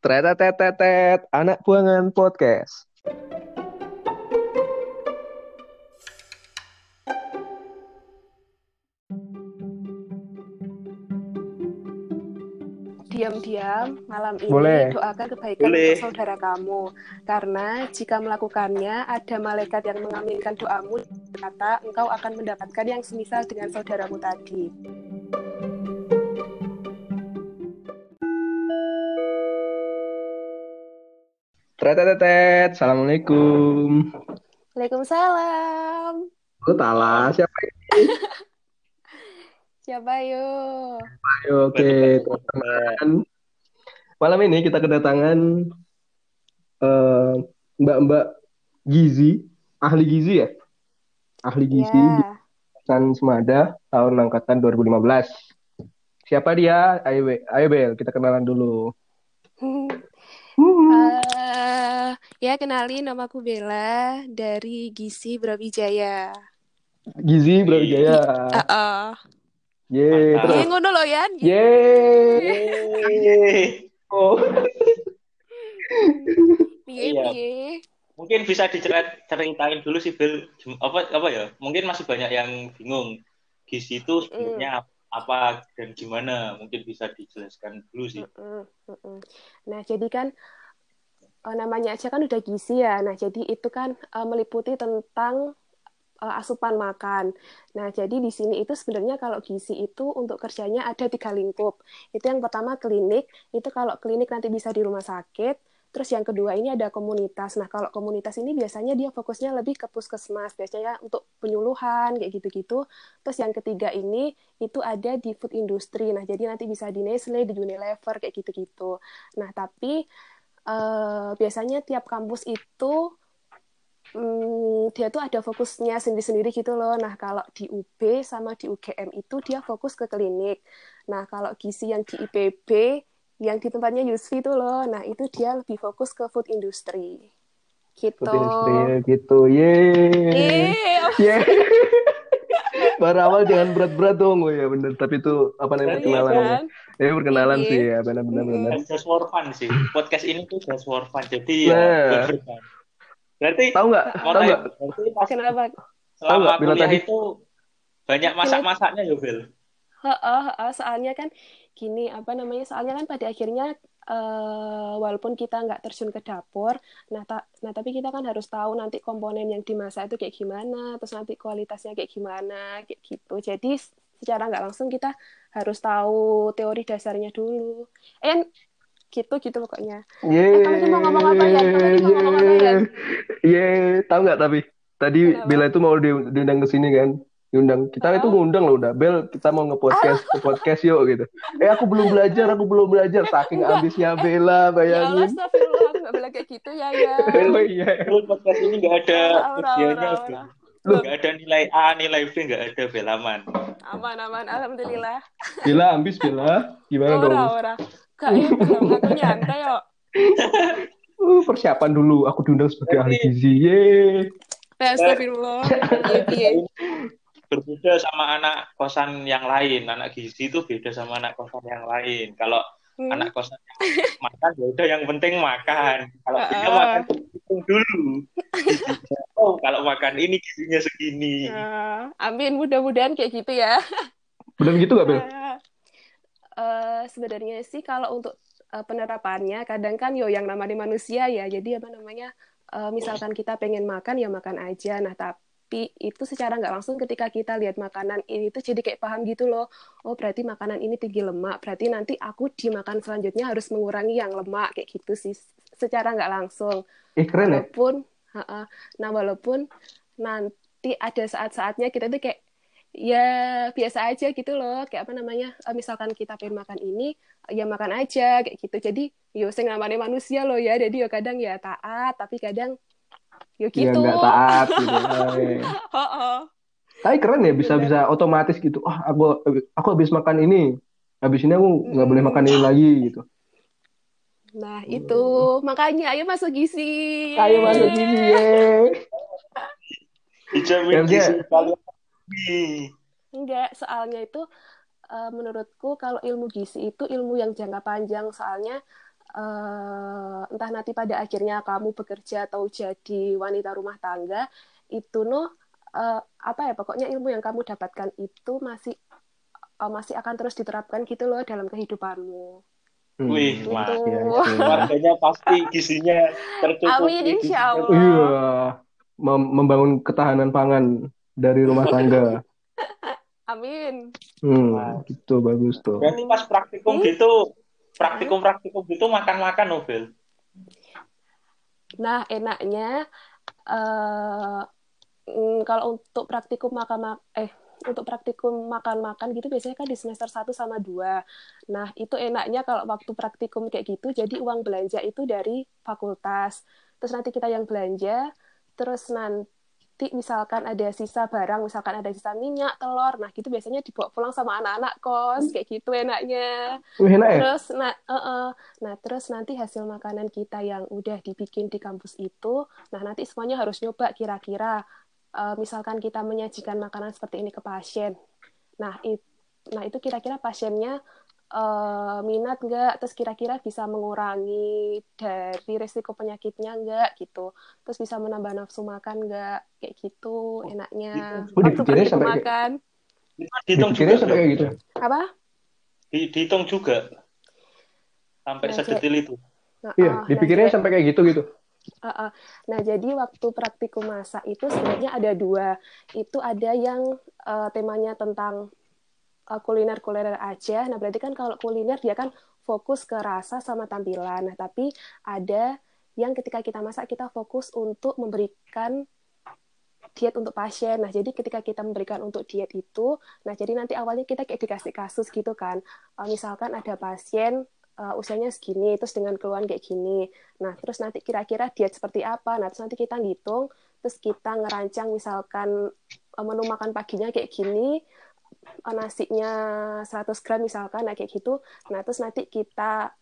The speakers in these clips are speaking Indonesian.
Tretetetetet, anak buangan podcast. Diam-diam malam ini Boleh. doakan kebaikan Boleh. untuk saudara kamu. Karena jika melakukannya, ada malaikat yang mengaminkan doamu kata engkau akan mendapatkan yang semisal dengan saudaramu tadi. Tretetetet, assalamualaikum. Waalaikumsalam. Lu tala siapa Siapa yo? Ayo, oke, teman-teman. Malam ini kita kedatangan eh, Mbak-Mbak Gizi, ahli gizi ya? Ahli gizi Ya. San Semada tahun angkatan 2015. Siapa dia? Ayo, ayo Bel, kita kenalan dulu. Ya kenalin namaku Bella dari Gizi Brawijaya. Gizi Brawijaya. Heeh. Ye, Mantap. terus. Eh, ngono loh Yan. Ye. Yeay. Oh. Piye Iya. piye? Mungkin bisa dicerit ceritain dulu sih Bel apa apa ya? Mungkin masih banyak yang bingung gizi itu sebenarnya apa dan gimana? Mungkin bisa dijelaskan dulu sih. Nah, jadi kan eh, namanya aja kan udah gizi ya. Nah, jadi itu kan eh, meliputi tentang eh, asupan makan. Nah, jadi di sini itu sebenarnya kalau gizi itu untuk kerjanya ada tiga lingkup. Itu yang pertama klinik, itu kalau klinik nanti bisa di rumah sakit. Terus yang kedua ini ada komunitas. Nah, kalau komunitas ini biasanya dia fokusnya lebih ke puskesmas, biasanya untuk penyuluhan kayak gitu-gitu. Terus yang ketiga ini itu ada di food industry. Nah, jadi nanti bisa di Nestle, di Unilever kayak gitu-gitu. Nah, tapi eh, biasanya tiap kampus itu hmm, dia tuh ada fokusnya sendiri-sendiri gitu loh. Nah, kalau di UB sama di UGM itu dia fokus ke klinik. Nah, kalau gizi yang di IPB yang di tempatnya Yusfi itu loh. Nah, itu dia lebih fokus ke food industry. Gitu. Food industry gitu. Ye. Iya. Ye. Baru awal jangan berat-berat dong. Oh ya bener. Tapi itu apa namanya Iya, perkenalan. kan? Ya perkenalan Iya. sih ya. Benar-benar benar. Kan just for fun sih. Podcast ini tuh just for fun. Jadi ya Nah. berfun. Berarti Tahu nggak? mau Tahu nggak? Kenapa? selama nggak, bila kuliah tadi- itu banyak masak-masaknya ya Bel? Heeh, heeh, soalnya kan gini apa namanya soalnya kan pada akhirnya eh, walaupun kita nggak terjun ke dapur nah ta- nah tapi kita kan harus tahu nanti komponen yang dimasak itu kayak gimana terus nanti kualitasnya kayak gimana kayak gitu jadi secara nggak langsung kita harus tahu teori dasarnya dulu eh gitu gitu pokoknya Ye. Eh, kamu mau ngomong apa, Yan? Kamu tadi mau ngomong apa, Yan? Ye. Tahu nggak tapi tadi Kenapa? Bella itu mau di- diundang ke sini kan? Diundang. Kita itu Oh. ngundang loh udah. Bel, kita mau nge-podcast, ke podcast yuk gitu. Eh aku belum belajar, aku belum belajar. Saking Enggak. ambisnya Bella, ya Allah bayangin. astagfirullah aku nggak boleh kayak gitu ya ya Oh iya. Podcast ini nggak ada ora, Bel. ora. Nggak ada nilai A, nilai B, nggak ada Bel aman. aman aman alhamdulillah Bella ambis Bella. Gimana dong? ora iya belum aku nyantai yo. Uh, persiapan dulu. Aku diundang sebagai ahli gizi. Ye. Eh, Astagfirullah. Berbeda sama anak kosan yang lain. Anak gizi itu beda sama anak kosan yang lain. Kalau Hmm. anak kosan yang makan ya udah yang penting makan. Kalau dia Ah. makan hitung dulu. Oh, kalau makan ini gizinya segini. Nah, amin mudah-mudahan kayak gitu ya. Bener gitu gak Bel? Nah, eh, sebenarnya sih kalau untuk eh, penerapannya kadang kan yo yang namanya manusia ya. Jadi apa namanya? eh, misalkan kita pengen makan ya makan aja. Nah, tapi itu secara nggak langsung ketika kita lihat makanan ini tuh jadi kayak paham gitu loh. Oh, berarti makanan ini tinggi lemak. Berarti nanti aku di makan selanjutnya harus mengurangi yang lemak kayak gitu sih. Secara nggak langsung. Eh keren ya? walaupun ha-ha. nah walaupun nanti ada saat-saatnya kita tuh kayak ya biasa aja gitu loh kayak apa namanya eh, misalkan kita pengen makan ini ya makan aja kayak gitu jadi yo sing namanya manusia loh ya jadi yo kadang ya taat tapi kadang Ya gitu nggak taat gitu. Eh. Heeh. Tapi keren ya bisa bisa otomatis gitu. Ah aku aku habis makan ini. Habis ini aku nggak boleh makan ini lagi gitu. nah itu makanya ayo masuk gizi Ayo masuk gizi ye. Dijamin Ya, gizi kalian. Enggak, soalnya itu eh, menurutku kalau ilmu gizi itu ilmu yang jangka panjang soalnya uh, entah nanti pada akhirnya kamu bekerja atau jadi wanita rumah tangga itu no uh, apa ya pokoknya ilmu yang kamu dapatkan itu masih uh, masih akan terus diterapkan gitu loh dalam kehidupanmu. Hmm. Wih, gitu. keluarganya pasti gizinya tercukupi. Amin, insya Allah. Iya, Mem membangun ketahanan pangan dari rumah tangga. Amin. Hmm, gitu bagus tuh. Berarti pas praktikum hmm? gitu, praktikum-praktikum gitu makan-makan novel. Nah, enaknya uh, kalau untuk praktikum makan eh untuk praktikum makan-makan gitu biasanya kan di semester 1 sama 2. Nah, itu enaknya kalau waktu praktikum kayak gitu, jadi uang belanja itu dari fakultas. Terus nanti kita yang belanja, terus nanti misalkan ada sisa barang, misalkan ada sisa minyak, telur, nah gitu biasanya dibawa pulang sama anak-anak kos, kayak gitu enaknya. enak ya? Terus, nah, uh -uh. nah terus nanti hasil makanan kita yang udah dibikin di kampus itu, nah nanti semuanya harus nyoba kira-kira uh, misalkan kita menyajikan makanan seperti ini ke pasien, nah, it, nah itu kira-kira pasiennya uh, minat nggak, terus kira-kira bisa mengurangi dari resiko penyakitnya nggak gitu, terus bisa menambah nafsu makan nggak, kayak gitu enaknya. Oh, Waktu sampai makan. Dihitung juga sampai kayak gitu. Apa? Di, dihitung juga sampai nah, sedetil itu. Nah, iya, dipikirnya nah, sampai kayak gitu gitu. Uh, uh. Nah, jadi waktu praktikum masak itu sebenarnya ada dua. Itu ada yang uh, temanya tentang uh, kuliner-kuliner aja. Nah, berarti kan kalau kuliner dia kan fokus ke rasa sama tampilan. Nah, tapi ada yang ketika kita masak kita fokus untuk memberikan diet untuk pasien. Nah, jadi ketika kita memberikan untuk diet itu, nah jadi nanti awalnya kita kayak dikasih kasus gitu kan. Uh, misalkan ada pasien uh, usianya segini, terus dengan keluhan kayak gini. Nah, terus nanti kira-kira diet seperti apa? Nah, terus nanti kita ngitung, terus kita ngerancang misalkan uh, menu makan paginya kayak gini, nasinya 100 gram misalkan, nah kayak gitu. Nah, terus nanti kita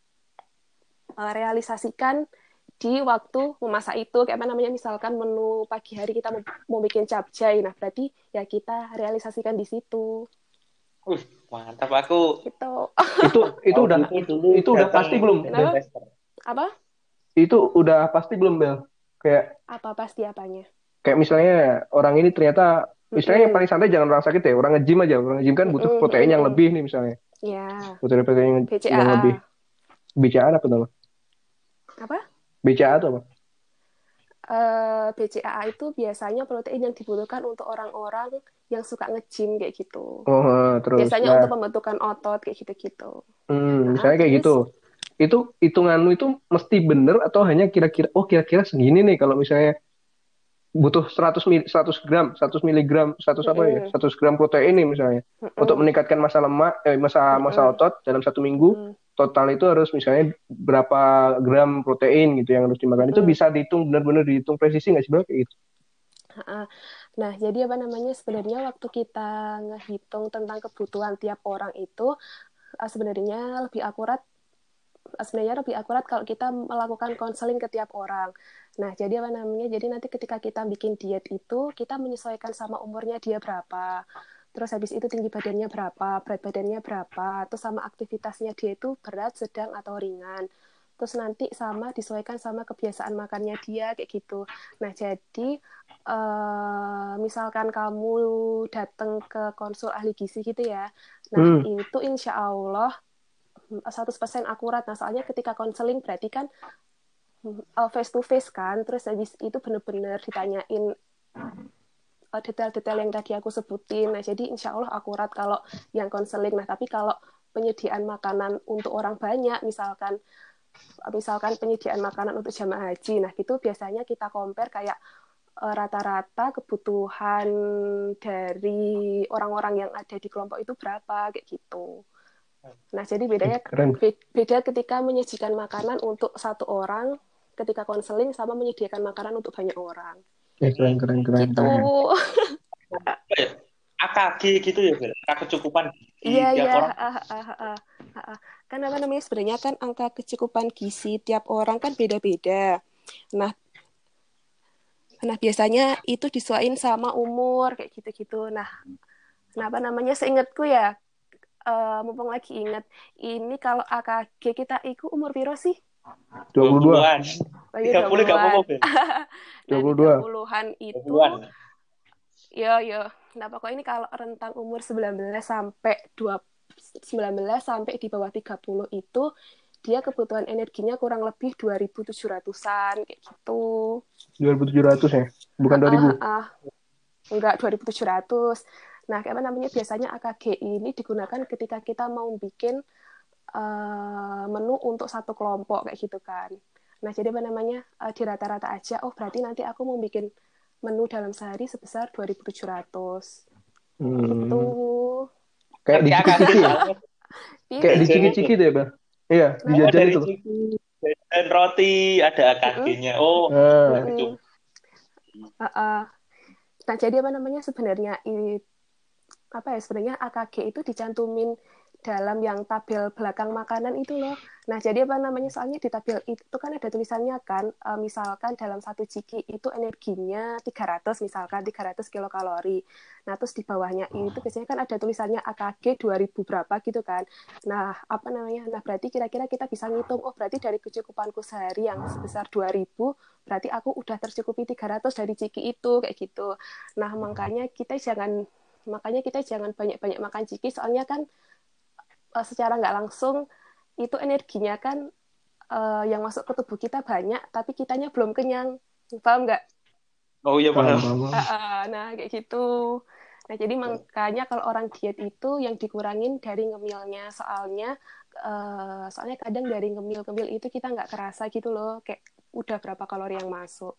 uh, realisasikan di waktu memasak itu kayak apa namanya misalkan menu pagi hari kita mau, mau bikin capcay nah berarti ya kita realisasikan di situ Uh, mantap aku. Itu. itu itu oh, udah itu, itu udah pasti belum? Apa? Itu udah pasti belum Bel? Kayak apa pasti apanya? Kayak misalnya orang ini ternyata misalnya yang paling santai jangan orang sakit ya, orang nge-gym aja. Orang nge-gym kan butuh protein yang lebih nih misalnya. Iya. Butuh protein yang, yang lebih. BCA apa tuh? Apa? BCA atau apa? Uh, eh, BCAA itu biasanya protein yang dibutuhkan untuk orang-orang yang suka nge-gym kayak gitu. Oh, terus. Biasanya nah. untuk pembentukan otot kayak gitu-gitu. Hmm, nah, misalnya kayak gitu. Itu hitunganmu itu mesti bener atau hanya kira-kira oh kira-kira segini nih kalau misalnya butuh 100 mil, 100 gram, 100 miligram, 100 apa ya? 100 gram protein nih misalnya. Mm. Untuk meningkatkan masa lemak eh masa masa otot dalam satu minggu, mm. total itu harus misalnya berapa gram protein gitu yang harus dimakan. Mm. Itu bisa dihitung benar-benar dihitung presisi nggak sih, Bro? Kayak gitu. Nah, jadi apa namanya sebenarnya waktu kita ngehitung tentang kebutuhan tiap orang itu uh, sebenarnya lebih akurat uh, sebenarnya lebih akurat kalau kita melakukan konseling ke tiap orang. Nah, jadi apa namanya? Jadi nanti ketika kita bikin diet itu kita menyesuaikan sama umurnya dia berapa. Terus habis itu tinggi badannya berapa, berat badannya berapa, atau sama aktivitasnya dia itu berat, sedang atau ringan terus nanti sama disesuaikan sama kebiasaan makannya dia kayak gitu. Nah jadi uh, misalkan kamu datang ke konsul ahli gizi gitu ya, nah hmm. itu insya Allah 100% akurat. Nah soalnya ketika konseling berarti kan uh, face to face kan, terus habis itu bener-bener ditanyain uh, detail-detail yang tadi aku sebutin. Nah jadi insya Allah akurat kalau yang konseling. Nah tapi kalau penyediaan makanan untuk orang banyak misalkan misalkan penyediaan makanan untuk jamaah haji. Nah, itu biasanya kita compare kayak eh, rata-rata kebutuhan dari orang-orang yang ada di kelompok itu berapa kayak gitu. Nah, jadi bedanya Keren. beda ketika menyajikan makanan untuk satu orang ketika konseling sama menyediakan makanan untuk banyak orang. Ya, keren keren keren. Gitu. AKG gitu ya, kecukupan Iya, iya. Uh, uh, uh, kan apa namanya sebenarnya kan angka kecukupan gizi tiap orang kan beda-beda. Nah, nah biasanya itu disuain sama umur kayak gitu-gitu. Nah, kenapa namanya seingatku ya, uh, mumpung lagi ingat, ini kalau AKG kita ikut umur piro sih? 22. 20-an. Oh, iya, 30 gak apa-apa, Bel. Nah, 22. 30-an itu 20-an. Yo yo. Nah, pokoknya ini kalau rentang umur 19 sampai 2 19 sampai di bawah 30 itu dia kebutuhan energinya kurang lebih 2700-an kayak gitu. 2700 ya? Bukan 2000. Ah, ah. enggak 2700. Nah, kayak apa namanya? Biasanya AKG ini digunakan ketika kita mau bikin eh, menu untuk satu kelompok kayak gitu kan. Nah, jadi apa namanya? eh, di rata-rata aja, oh berarti nanti aku mau bikin menu dalam sehari sebesar 2700. Hmm. Gitu. Kayak di Ngerti ciki-ciki ya? Iya. Kayak di ciki-ciki tuh ya, Bang? Iya, Nah, dijajan dari itu. ciki, dan roti ada AKG-nya. Oh, Nah, Mm. itu. Heeh. Nah, jadi apa namanya sebenarnya i- apa ya sebenarnya AKG itu dicantumin dalam yang tabel belakang makanan itu loh. Nah, jadi apa namanya soalnya di tabel itu kan ada tulisannya kan eh, misalkan dalam satu ciki itu energinya 300 misalkan 300 kilokalori. Nah, terus di bawahnya itu biasanya kan ada tulisannya AKG 2000 berapa gitu kan. Nah, apa namanya? Nah, berarti kira-kira kita bisa ngitung oh berarti dari kecukupanku sehari yang sebesar 2000 berarti aku udah tercukupi 300 dari ciki itu kayak gitu. Nah, makanya kita jangan makanya kita jangan banyak-banyak makan ciki soalnya kan eh, secara nggak langsung itu energinya kan eh, yang masuk ke tubuh kita banyak tapi kitanya belum kenyang. Paham nggak? Oh iya paham. Ah, ah, nah, kayak gitu. Nah, jadi makanya kalau orang diet itu yang dikurangin dari ngemilnya soalnya eh, soalnya kadang dari ngemil-ngemil itu kita nggak kerasa gitu loh kayak udah berapa kalori yang masuk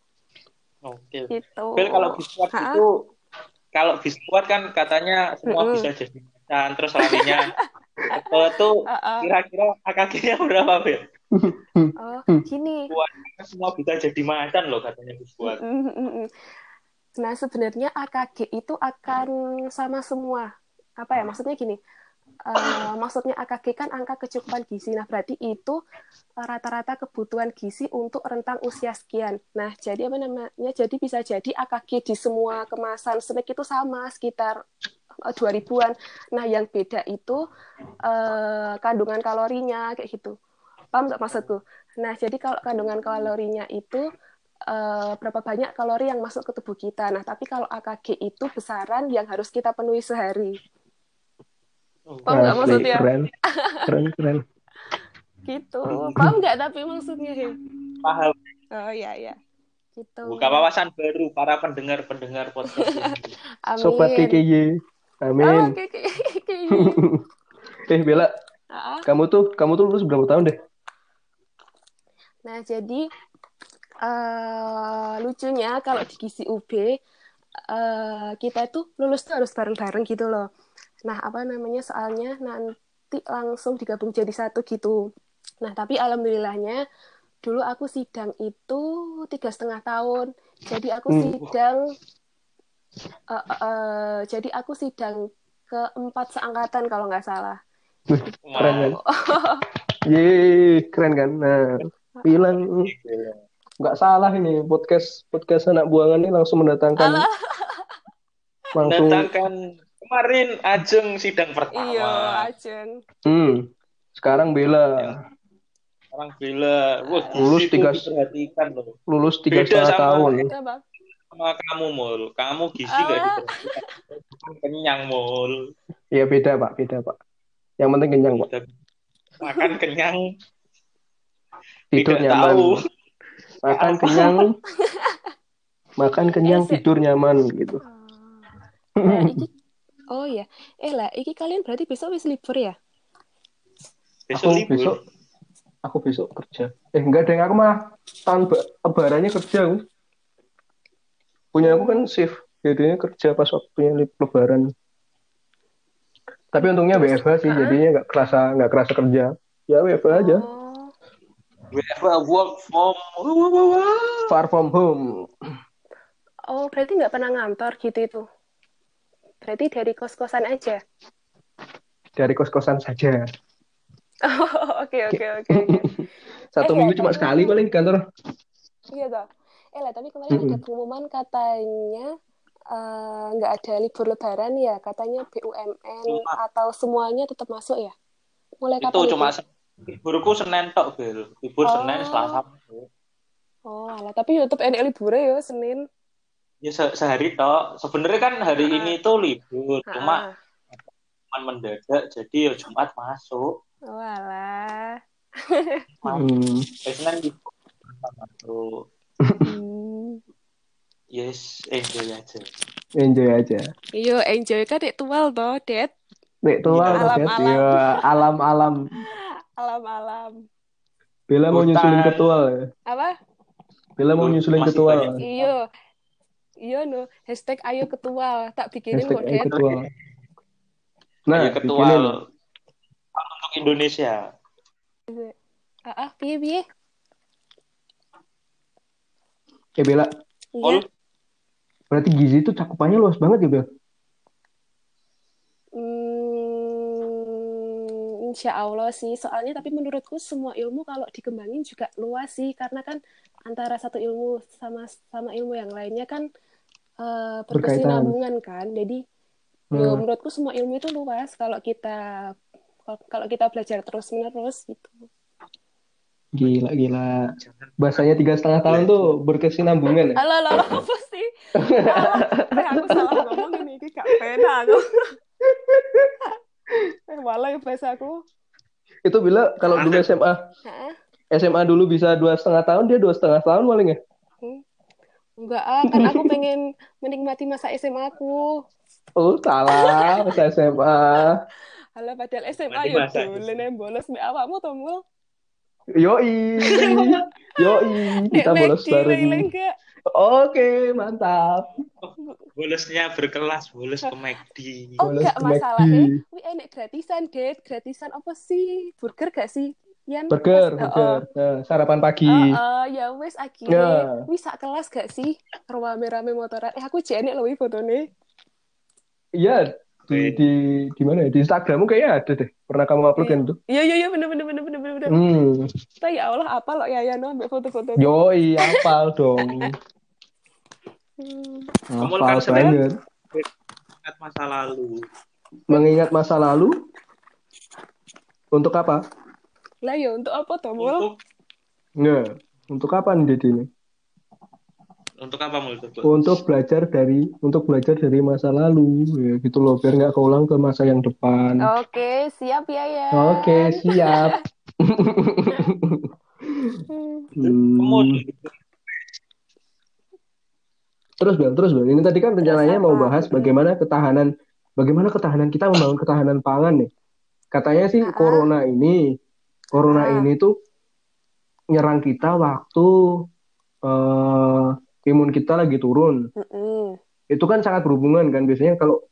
Oke. gitu. Bel kalau biskuit itu kalau biskuit kan katanya semua Mm-mm. bisa jadi macan terus larinya Eh, tuh kira-kira AKG-nya berapa Bel? Oh, gini. Semua bisa jadi macan loh katanya biskuit. Mm, mm, mm. Nah, sebenarnya AKG itu akan sama semua. Apa ya? Maksudnya gini. eh, maksudnya AKG kan angka kecukupan gizi. Nah, berarti itu rata-rata kebutuhan gizi untuk rentang usia sekian. Nah, jadi apa namanya? Jadi bisa jadi AKG di semua kemasan snack itu sama sekitar 2000-an. Nah, yang beda itu eh, kandungan kalorinya kayak gitu. Paham nggak maksudku? Nah, jadi kalau kandungan kalorinya itu eh, berapa banyak kalori yang masuk ke tubuh kita. Nah, tapi kalau AKG itu besaran yang harus kita penuhi sehari. Paham nggak maksudnya? keren. Keren, keren. Gitu. Paham nggak tapi maksudnya? He? Paham. Oh iya iya. Gitu. Buka wawasan baru para pendengar-pendengar podcast ini. Amin. Sobat KKY. Oh, Amin. oke oke oke. Eh, Bella, kamu tuh kamu tuh lulus berapa tahun deh? Nah, jadi eh lucunya kalau di gizi UB eh, kita tuh lulus tuh harus bareng-bareng gitu loh. Nah, apa namanya soalnya nanti langsung digabung jadi satu gitu. Nah, tapi alhamdulillahnya dulu aku sidang itu tiga setengah tahun. Jadi aku Hmm. sidang eh, eh, eh, jadi aku sidang keempat seangkatan kalau nggak salah. Keren kan? Yeay, keren kan? Nah, bilang nggak salah ini podcast podcast anak buangan ini langsung mendatangkan Alah. langsung Mendatangkan kemarin Ajeng sidang pertama. iya, Ajeng. hmm, sekarang Bella Orang bila, wah Lulus tiga- loh. lulus tiga Beda setengah tahun. Coba. Sama kamu mul, kamu gizi gak Ah. diperhatikan. Kenyang mul, Ya beda pak, beda pak. Yang penting kenyang pak. makan kenyang, Tidur tidak nyaman. tahu. Makan kenyang, makan kenyang, tidur nyaman gitu. Nah, iki Oh iya. Eh lah, iki kalian berarti besok wis libur ya? Besok Aku libur. besok, aku besok kerja. Eh enggak deh, aku mah tahun ba- lebarannya kerja aku. Punya aku kan shift, jadinya kerja pas waktunya lebaran. Tapi untungnya WFH sih, jadinya nggak kerasa nggak kerasa kerja. Ya WFH aja, Oh. WFH work from far from home. Oh, berarti nggak pernah ngantor gitu itu. Berarti dari kos-kosan aja. Dari kos-kosan saja. Oh, oke oke oke oke. Satu Eh, minggu ya, cuma sekali paling di kantor. Iya toh. Eh lah, tapi kemarin ada Mm-mm. pengumuman katanya eh, nggak ada libur lebaran ya, katanya BUMN Cuma- atau semuanya tetap masuk ya. Mulai Itu kapan cuma itu? liburku Senin tok, Bel. Libur Oh. Senin, Selasa. Oh, alah. Tapi YouTube enek libur ya Senin. Ya se- sehari tok. Sebenarnya kan hari Ah. ini tuh libur, cuma Ah. cuman mendadak jadi ya Jumat masuk. Oh, alah. Hmm. Senin libur masuk. Yes, enjoy aja. Enjoy aja. Iya, enjoy kan dek tual toh, Det. Nek tua Iya. Mas, ya. Alam-alam. Iya, alam-alam. Alam-alam. Bella mau nyusulin ketua ya. Apa? Bella mau nyusulin Masih ketua. banyak. Iya. Iya no, hashtag ayo ketua. Tak bikinin kok, Det. ketua. Nah, Ayo ketua bikinin. untuk Indonesia. Ah, ah, piye piye? Eh Bella, Iya. berarti gizi itu cakupannya luas banget ya Bel? Hmm, insya Allah sih. Soalnya tapi menurutku semua ilmu kalau dikembangin juga luas sih. Karena kan antara satu ilmu sama sama ilmu yang lainnya kan eh, berkesinambungan kan. Jadi yo, Hmm. menurutku semua ilmu itu luas kalau kita kalau kita belajar terus menerus gitu. Gila, gila. Bahasanya tiga setengah tahun tuh berkesinambungan ya? Halo, halo, apa sih? Eh, aku salah ngomong ini, ini gak pena aku. Eh, walau ya bahasa aku. Itu bila kalau dulu SMA? SMA dulu bisa dua setengah tahun, dia dua setengah tahun paling ya? Enggak, ah, kan aku pengen menikmati masa SMA aku. Oh, salah, masa SMA. Halo, padahal SMA ya dolen yang bolos mbak awakmu to, Mul. Yoi, yoi, kita bolos bareng. Oke, mantap. Bolosnya berkelas, bolos ke McD. Oh, Bolos enggak masalahnya. McD. Wih, enek gratisan, Det. Gratisan apa sih? Burger gak sih? Yan, Burger, Pas- burger. Nah, sarapan pagi. Oh, oh, ya wes Ya. akhirnya wis sak kelas gak sih rame-rame motoran eh aku jenek loh fotonya Iya, di, di, di mana ya? Di Instagrammu kayaknya ada deh. Pernah kamu upload kan itu? iya iya iya bener bener bener bener bener Hmm, Kita, ya Allah apa lo ya ya no ambil foto-foto yoi, hafal dong. Hmm. Kan sering- banget. Ingat masa lalu. Mengingat masa lalu, untuk apa? lah ya untuk apa toh Mul? Untuk Nggak. Untuk apa nih ini? Untuk apa mul Untuk- Untuk belajar dari untuk belajar dari masa lalu, ya gitu loh, biar nggak keulang ke masa yang depan. oke siap ya ya Oke, siap. Hmm. Terus Bel, terus Bel. Ini tadi kan rencananya mau bahas bagaimana ketahanan, bagaimana ketahanan kita membangun ketahanan pangan nih. Katanya sih corona ini, corona ini tuh nyerang kita waktu eh, imun kita lagi turun. Mm-mm. Itu kan sangat berhubungan kan. Biasanya kalau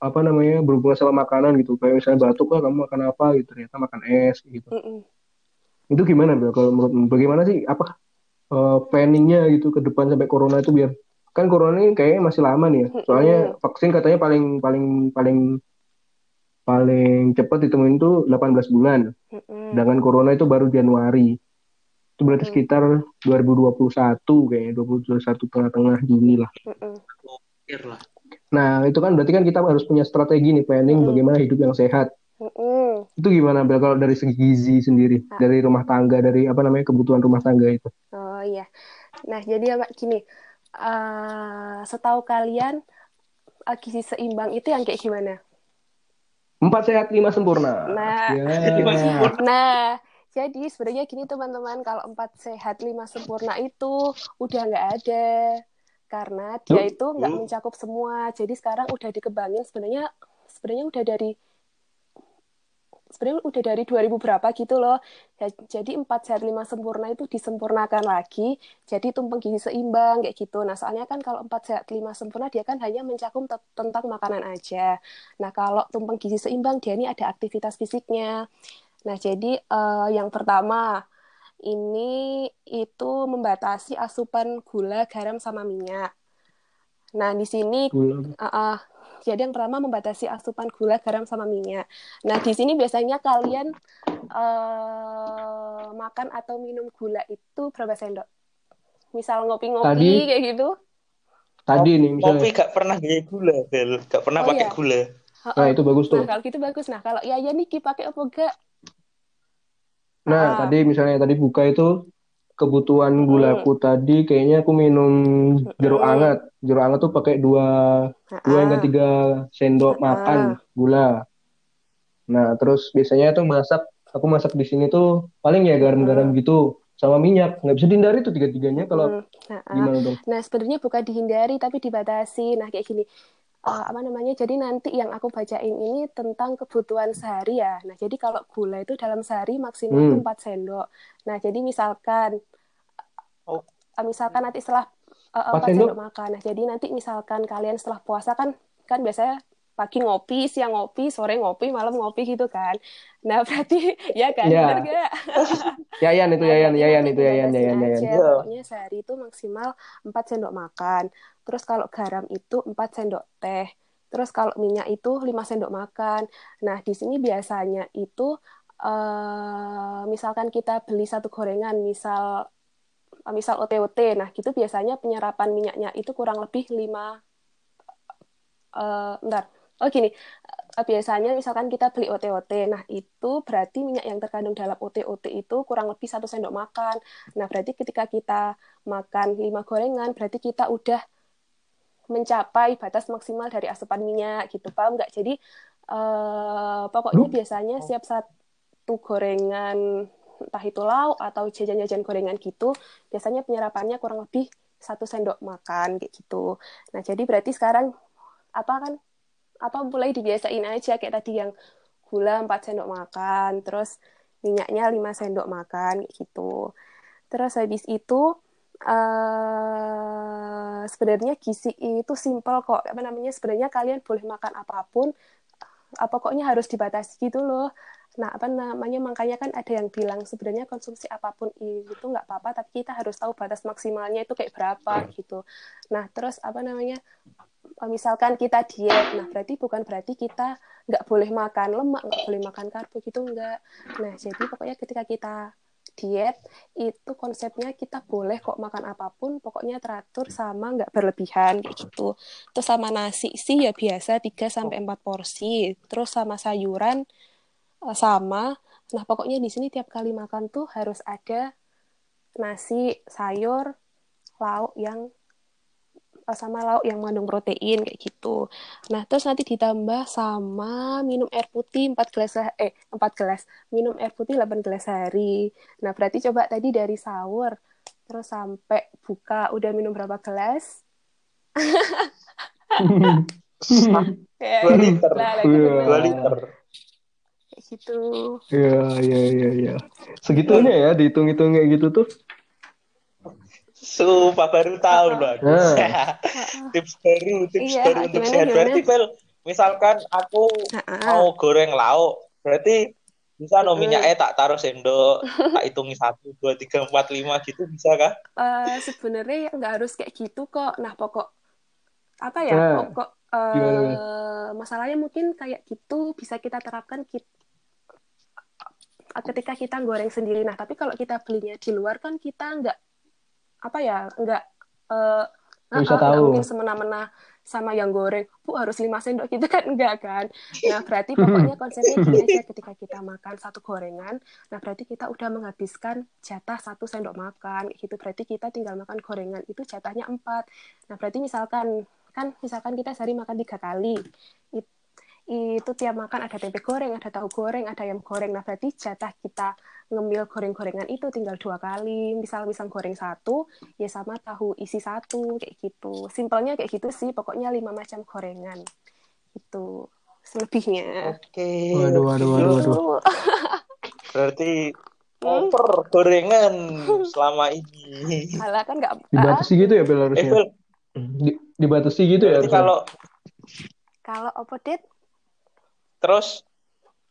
apa namanya berhubungan sama makanan gitu. Kayak misalnya batuk lah, kamu makan apa gitu. Ternyata makan es gitu. Mm-mm. Itu gimana Bel? Kalau menurut bagaimana sih apa eh, planningnya gitu ke depan sampai corona itu biar kan corona ini kayaknya masih lama nih ya. Soalnya vaksin katanya paling paling paling paling cepat ditemuin itu 18 bulan. Mm-mm. Sedangkan corona itu baru Januari. Itu berarti Hmm. sekitar 2021 kayaknya 2021 tengah-tengah Juni lah. Nah, itu kan berarti kan kita harus punya strategi nih planning Hmm. bagaimana hidup yang sehat. Mm-mm. Itu gimana Bel kalau dari segi gizi sendiri, Ah. dari rumah tangga, dari apa namanya kebutuhan rumah tangga itu. Oh iya. Nah, jadi apa gini. eh setahu kalian eh, gizi seimbang itu yang kayak gimana? Empat sehat lima sempurna. Nah. Lima sempurna. Nah, jadi sebenarnya gini teman-teman, kalau empat sehat lima sempurna itu udah nggak ada karena dia itu nggak mencakup semua. Jadi sekarang udah dikembangin sebenarnya sebenarnya udah dari sebenarnya udah dari 2000 berapa gitu loh. Ya, Jadi empat sehat lima sempurna itu disempurnakan lagi. Jadi tumpeng gizi seimbang kayak gitu. Nah soalnya kan kalau empat sehat lima sempurna dia kan hanya mencakup te- tentang makanan aja. Nah kalau tumpeng gizi seimbang dia ini ada aktivitas fisiknya. Nah jadi eh, yang pertama ini itu membatasi asupan gula, garam sama minyak. Nah di sini Gula. Uh, uh, jadi yang pertama membatasi asupan gula, garam, sama minyak. Nah, di sini biasanya kalian uh, makan atau minum gula itu berapa sendok? Misal ngopi-ngopi Tadi- kayak gitu. Tadi nih Kopi misalnya. gak pernah gaya gula, Bel. Gak pernah Oh, pakai iya. gula. Uh, Nah, uh. itu bagus tuh. Nah, kalau gitu bagus. Nah, kalau Yaya Niki pakai apa enggak? Nah, Ah. tadi misalnya tadi buka itu kebutuhan gulaku tadi kayaknya aku minum jeruk Mm-mm. anget. Jeruk anget tuh pakai dua dua hingga Ah. tiga sendok Ah. makan gula. Nah, terus biasanya tuh masak, aku masak di sini tuh paling ya garam-garam gitu sama minyak. Nggak bisa dihindari tuh tiga-tiganya kalau Mm. Nah, ah. gimana dong? Nah, sebenarnya bukan dihindari tapi dibatasi. Nah, kayak gini. Eh, apa namanya? Jadi nanti yang aku bacain ini tentang kebutuhan sehari ya. Nah, jadi kalau gula itu dalam sehari maksimal Hmm. 4 sendok. Nah, jadi misalkan Oh. eh, misalkan nanti setelah eh, Empat 4 sendok? makan. Nah, jadi nanti misalkan kalian setelah puasa kan kan biasanya pagi ngopi, siang ngopi, sore ngopi, malam ngopi gitu kan. Nah, berarti ya kan, Ya. bener gak? Yayan itu Nah, Yayan, berarti Yayan nanti itu Yayan, dibatasin Yayan, Yayan. aja. Iya. Pokoknya sehari itu maksimal 4 sendok makan. Terus kalau garam itu 4 sendok teh. Terus kalau minyak itu 5 sendok makan. Nah, di sini biasanya itu eh misalkan kita beli satu gorengan, misal misal OTOT. Nah, gitu biasanya penyerapan minyaknya itu kurang lebih 5 eh bentar. Oh gini, eh, biasanya misalkan kita beli OTOT, nah itu berarti minyak yang terkandung dalam OTOT itu kurang lebih satu sendok makan. Nah berarti ketika kita makan 5 gorengan, berarti kita udah mencapai batas maksimal dari asupan minyak gitu, paham nggak? Jadi eh, pokoknya biasanya siap satu gorengan entah itu lauk atau jajan-jajan gorengan gitu, biasanya penyerapannya kurang lebih satu sendok makan kayak gitu. Nah jadi berarti sekarang apa kan apa mulai dibiasain aja kayak tadi yang gula 4 sendok makan, terus minyaknya 5 sendok makan kayak gitu. Terus habis itu eh sebenarnya gizi itu simpel kok. Apa namanya? Sebenarnya kalian boleh makan apa pun, apa pokoknya harus dibatasi gitu loh. Nah, apa namanya? Makanya kan ada yang bilang sebenarnya konsumsi apa pun itu nggak apa-apa, tapi kita harus tahu batas maksimalnya itu kayak berapa gitu. Nah, terus apa namanya? misalkan kita diet, nah berarti bukan berarti kita nggak boleh makan lemak, nggak boleh makan karbo gitu enggak. Nah jadi pokoknya ketika kita diet itu konsepnya kita boleh kok makan apa pun, pokoknya teratur sama nggak berlebihan kayak gitu. Terus sama nasi sih ya biasa 3 sampai 4 porsi, terus sama sayuran eh, sama. Nah pokoknya di sini tiap kali makan tuh harus ada nasi, sayur, lauk yang sama lauk yang mengandung protein kayak gitu. Nah, terus nanti ditambah sama minum air putih 4 gelas eh 4 gelas. Minum air putih 8 gelas sehari. Nah, berarti coba tadi dari sahur terus sampai buka udah minum berapa gelas? Dua liter. Lagi Iya. Dua liter. Kayak gitu. Iya, iya, iya, iya. Segitunya ya dihitung-hitung kayak gitu tuh. Sumpah baru tahu loh aku. Tips baru, tips Iya, baru untuk sehat. Berarti Bel, misalkan aku Nah, mau goreng lauk, berarti bisa no minyaknya tak taruh sendok, tak hitungi satu, dua, tiga, empat, lima gitu bisa kah? eh, sebenarnya ya nggak harus kayak gitu kok. Nah, pokok apa ya? Nah, Pokok eh, gimana, masalahnya mungkin kayak gitu bisa kita terapkan kit- ketika kita goreng sendiri. Nah, tapi kalau kita belinya di luar kan kita nggak apa ya, nggak eh, Nggak bisa nggak tahu. mungkin semena-mena sama yang goreng, bu harus 5 sendok gitu kan enggak kan. Nah, berarti pokoknya konsepnya gini aja ketika kita makan satu gorengan, nah berarti kita udah menghabiskan jatah satu sendok makan gitu. Berarti kita tinggal makan gorengan itu jatahnya empat. Nah, berarti misalkan kan misalkan kita sehari makan tiga kali. It- itu tiap makan ada tempe goreng, ada tahu goreng, ada ayam goreng. Nah, berarti jatah kita ngemil goreng-gorengan itu tinggal dua kali. Misal misal goreng satu, ya sama tahu isi satu kayak gitu. Simpelnya kayak gitu sih. Pokoknya lima macam gorengan. Itu selebihnya. Oke. Waduh, waduh, waduh, waduh. Gitu. Berarti over gorengan selama ini. Alah kan nggak ah, Dibatasi gitu ya Bel Eh, harusnya. Bel, Di- dibatasi gitu ya harusnya. kalau kalau apa Dit? terus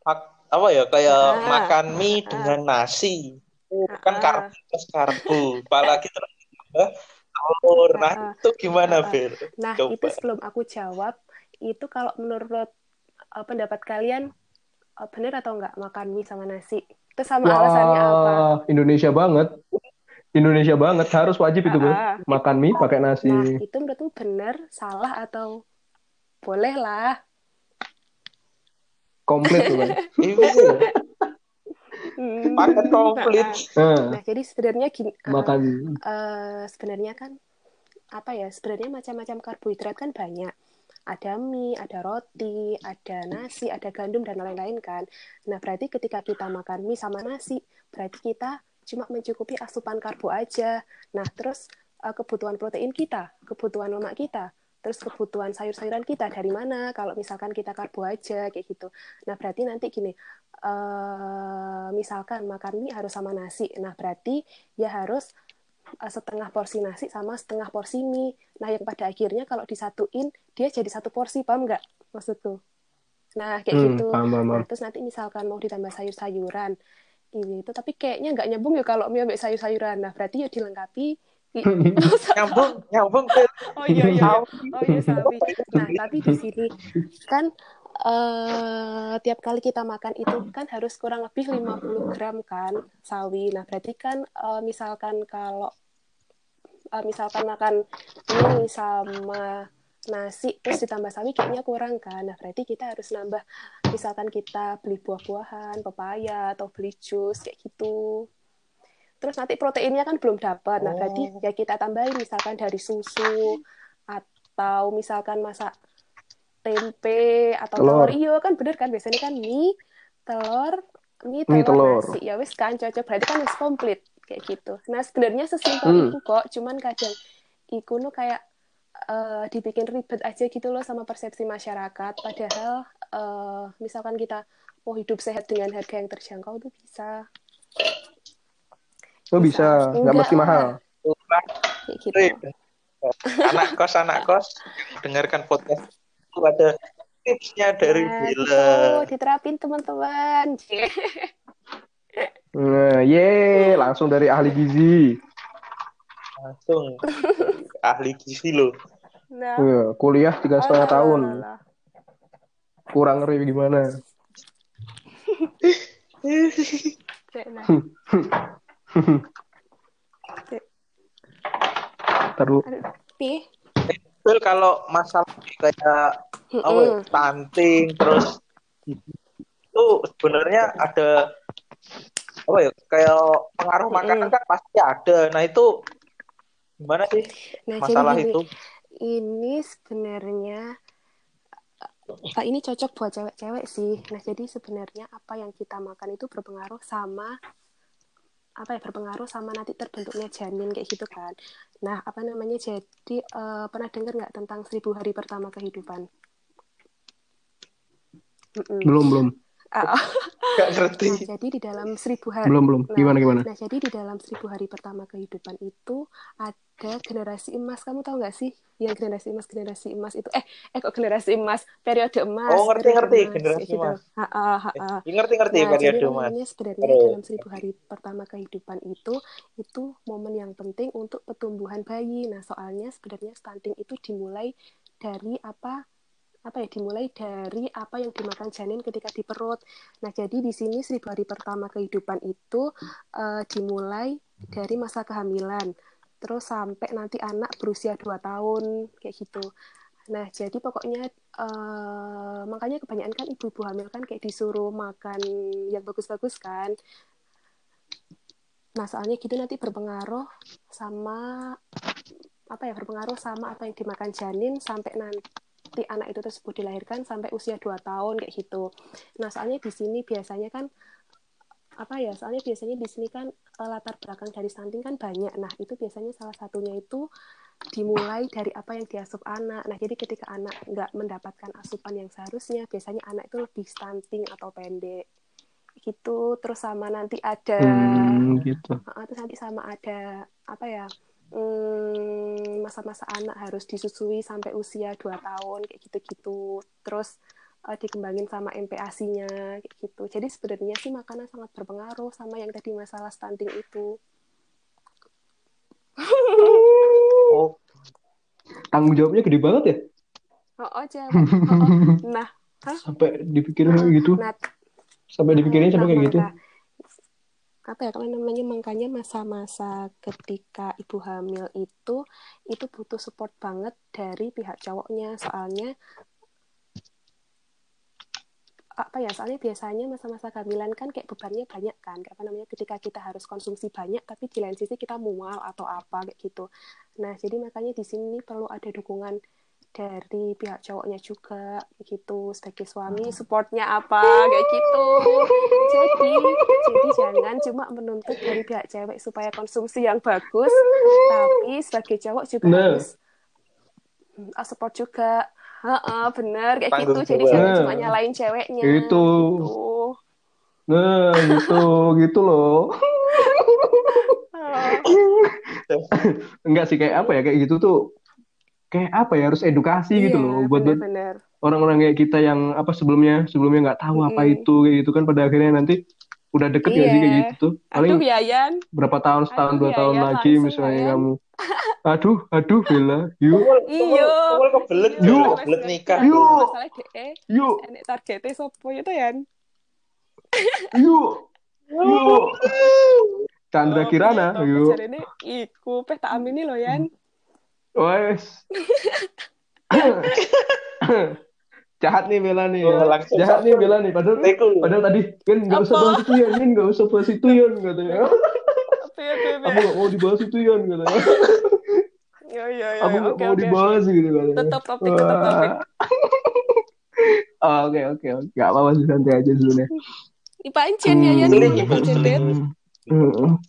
mak- apa ya kayak Ah. makan mie dengan nasi itu kan Ah. karbo plus karbo apalagi terus tambah telur nah Ah. itu gimana Ah. Ber Nah, Coba. itu sebelum aku jawab, itu kalau menurut uh, pendapat kalian uh, benar atau enggak makan mie sama nasi? Itu sama alasannya apa? Wah, Indonesia banget. Indonesia banget harus wajib itu Bel. Ah. Makan mie pakai nasi. Nah, itu menurutmu benar, salah atau boleh lah? Komplit tuh. Iya. Hmm. Paket komplit. Nah, Nah, jadi sebenarnya gini, uh, makan uh, sebenarnya kan apa ya? Sebenarnya macam-macam karbohidrat kan banyak. Ada mie, ada roti, ada nasi, ada gandum dan lain-lain kan. Nah, berarti ketika kita makan mie sama nasi, berarti kita cuma mencukupi asupan karbo aja. Nah, terus uh, kebutuhan protein kita, kebutuhan lemak kita, terus kebutuhan sayur-sayuran kita dari mana? Kalau misalkan kita karbo aja kayak gitu. Nah, berarti nanti gini, uh, misalkan makan mie harus sama nasi. Nah, berarti ya harus uh, setengah porsi nasi sama setengah porsi mie. Nah, yang pada akhirnya kalau disatuin dia jadi satu porsi, paham nggak maksudku? Nah, kayak Hmm, gitu. paham, paham, Nah, terus nanti misalkan mau ditambah sayur-sayuran, ini itu tapi kayaknya nggak nyambung ya kalau mie sayur-sayuran. Nah, berarti ya dilengkapi. Nyambung, nyambung. Oh iya iya, oh iya sapi. Nah, tapi di sini kan eh tiap kali kita makan itu kan harus kurang lebih 50 gram kan sawi. Nah, berarti kan eh, misalkan kalau eh, misalkan makan mie sama nasi terus ditambah sawi kayaknya kurang kan. Nah, berarti kita harus nambah misalkan kita beli buah-buahan, pepaya atau beli jus kayak gitu. Terus nanti proteinnya kan belum dapat. Nah, berarti ya kita tambahin misalkan dari susu atau misalkan masak tempe atau Telur. telur. Iya kan bener kan biasanya kan mie, telur, mie, telur, Mie, telur. nasi. Ya wis kan cocok berarti kan wis komplit kayak gitu. Nah, sebenarnya sesimpel Hmm. itu kok, cuman kadang iku nu kayak eh, dibikin ribet aja gitu loh sama persepsi masyarakat. Padahal eh, misalkan kita mau hidup sehat dengan harga yang terjangkau tuh bisa. Oh bisa, nggak Enggak mesti mahal. Kayak gitu. Anak kos, anak kos, dengarkan podcast itu ada tipsnya dari Nah, Bila. gitu, diterapin teman-teman. Nah, ye, langsung dari ahli gizi. Langsung ahli gizi loh. Nah, Ya, kuliah tiga setengah tahun. alah, alah. Kurang ngeri gimana? Nah. Terus pi. Kalau masalah kayak apa ya, Mm-mm. stunting terus itu sebenarnya ada apa ya kayak pengaruh makanan Mm-mm. kan pasti ada. Nah itu gimana sih Nah, masalah jadi itu? ini sebenarnya eh, ini cocok buat cewek-cewek sih. Nah, jadi sebenarnya apa yang kita makan itu berpengaruh sama apa ya berpengaruh sama nanti terbentuknya janin kayak gitu kan. Nah, apa namanya? Jadi eh, pernah dengar nggak tentang seribu hari pertama kehidupan? Mm-mm. belum belum Ah, Gak ngerti. Nah, jadi di dalam seribu hari belum belum. Nah, Gimana gimana? Nah, jadi di dalam seribu hari pertama kehidupan itu ada generasi emas. Kamu tahu nggak sih yang generasi emas generasi emas itu? Eh, eh kok generasi emas? Periode emas. Oh, ngerti, ngerti, emas, generasi gitu. emas. Ha, ha, ha, ha. Ngerti ngerti Nah, jadi periode apa mas. namanya sebenarnya Terus. dalam seribu hari pertama kehidupan itu itu momen yang penting untuk pertumbuhan bayi. Nah, soalnya sebenarnya stunting itu dimulai dari apa apa ya dimulai dari apa yang dimakan janin ketika di perut. Nah, jadi di sini seribu hari pertama kehidupan itu eh, dimulai dari masa kehamilan, terus sampai nanti anak berusia 2 tahun kayak gitu. Nah, jadi pokoknya eh, makanya kebanyakan kan ibu-ibu hamil kan kayak disuruh makan yang bagus-bagus kan. Nah, soalnya gitu nanti berpengaruh sama apa ya berpengaruh sama apa yang dimakan janin sampai nanti anak itu tersebut dilahirkan sampai usia 2 tahun kayak gitu. Nah, soalnya di sini biasanya kan apa ya? Soalnya biasanya di sini kan eh, latar belakang dari stunting kan banyak. Nah, itu biasanya salah satunya itu dimulai dari apa yang diasup anak. Nah, jadi ketika anak nggak mendapatkan asupan yang seharusnya, biasanya anak itu lebih stunting atau pendek gitu. Terus sama nanti ada Hmm, gitu. Terus nanti sama ada apa ya hmm, masa-masa anak harus disusui sampai usia 2 tahun kayak gitu-gitu terus eh, dikembangin sama MPASI-nya kayak gitu jadi sebenarnya sih makanan sangat berpengaruh sama yang tadi masalah stunting itu Oh, Tanggung jawabnya gede banget ya? oh, oh. Oh, oh. nah hah? Sampai dipikirin kayak gitu. nah Sampai dipikirin sampai Nah, kayak gitu. Apa ya kalau namanya makanya masa-masa ketika ibu hamil itu itu butuh support banget dari pihak cowoknya. Soalnya apa ya soalnya biasanya masa-masa kehamilan kan kayak bebannya banyak kan. Apa namanya ketika kita harus konsumsi banyak tapi di lain sisi kita mual atau apa kayak gitu. Nah jadi makanya di sini perlu ada dukungan dari pihak cowoknya juga gitu sebagai suami supportnya apa kayak gitu jadi jadi jangan cuma menuntut dari pihak cewek supaya konsumsi yang bagus tapi sebagai cowok juga Nah. harus mm, support juga Heeh, bener kayak Tanggung gitu jadi jangan cuma nyalain ceweknya Itu. gitu. Nah, gitu, gitu loh. Enggak sih kayak apa ya kayak gitu tuh kayak apa ya harus edukasi gitu iya, loh buat buat orang-orang kayak kita yang apa sebelumnya sebelumnya nggak tahu apa Mm-mm. itu kayak gitu kan pada akhirnya nanti udah deket ya sih kayak Iya. gitu tuh paling Aduh Yayan, berapa tahun setahun Aduh, dua ya, tahun ya, lagi misalnya ya. kamu aduh aduh Bella yuk iyo. Kewel kebelet, Iya. Bel. kebelet nikah. Iya. Yuk enek targetnya sopo itu Yan. yuk yuk Chandra Kirana Oh, yuk iku peh tak amini loh Yan. Wes jahat nih Bella nih Oh, langsung jahat nih Bella nih padahal Teku. padahal tadi kan nggak usah bahas itu ya Min nggak usah bahas itu ya katanya Apa ya aku nggak mau dibahas itu ya katanya Yo yo yo. aku nggak Oke mau oke. dibahas gitu katanya Tetap topik, tetap topik. Oh, Oke oke oke nggak apa-apa sih santai aja sebenarnya. Ipa Encen ya Yan, Hmm. Ipa Encen Det. Hmm.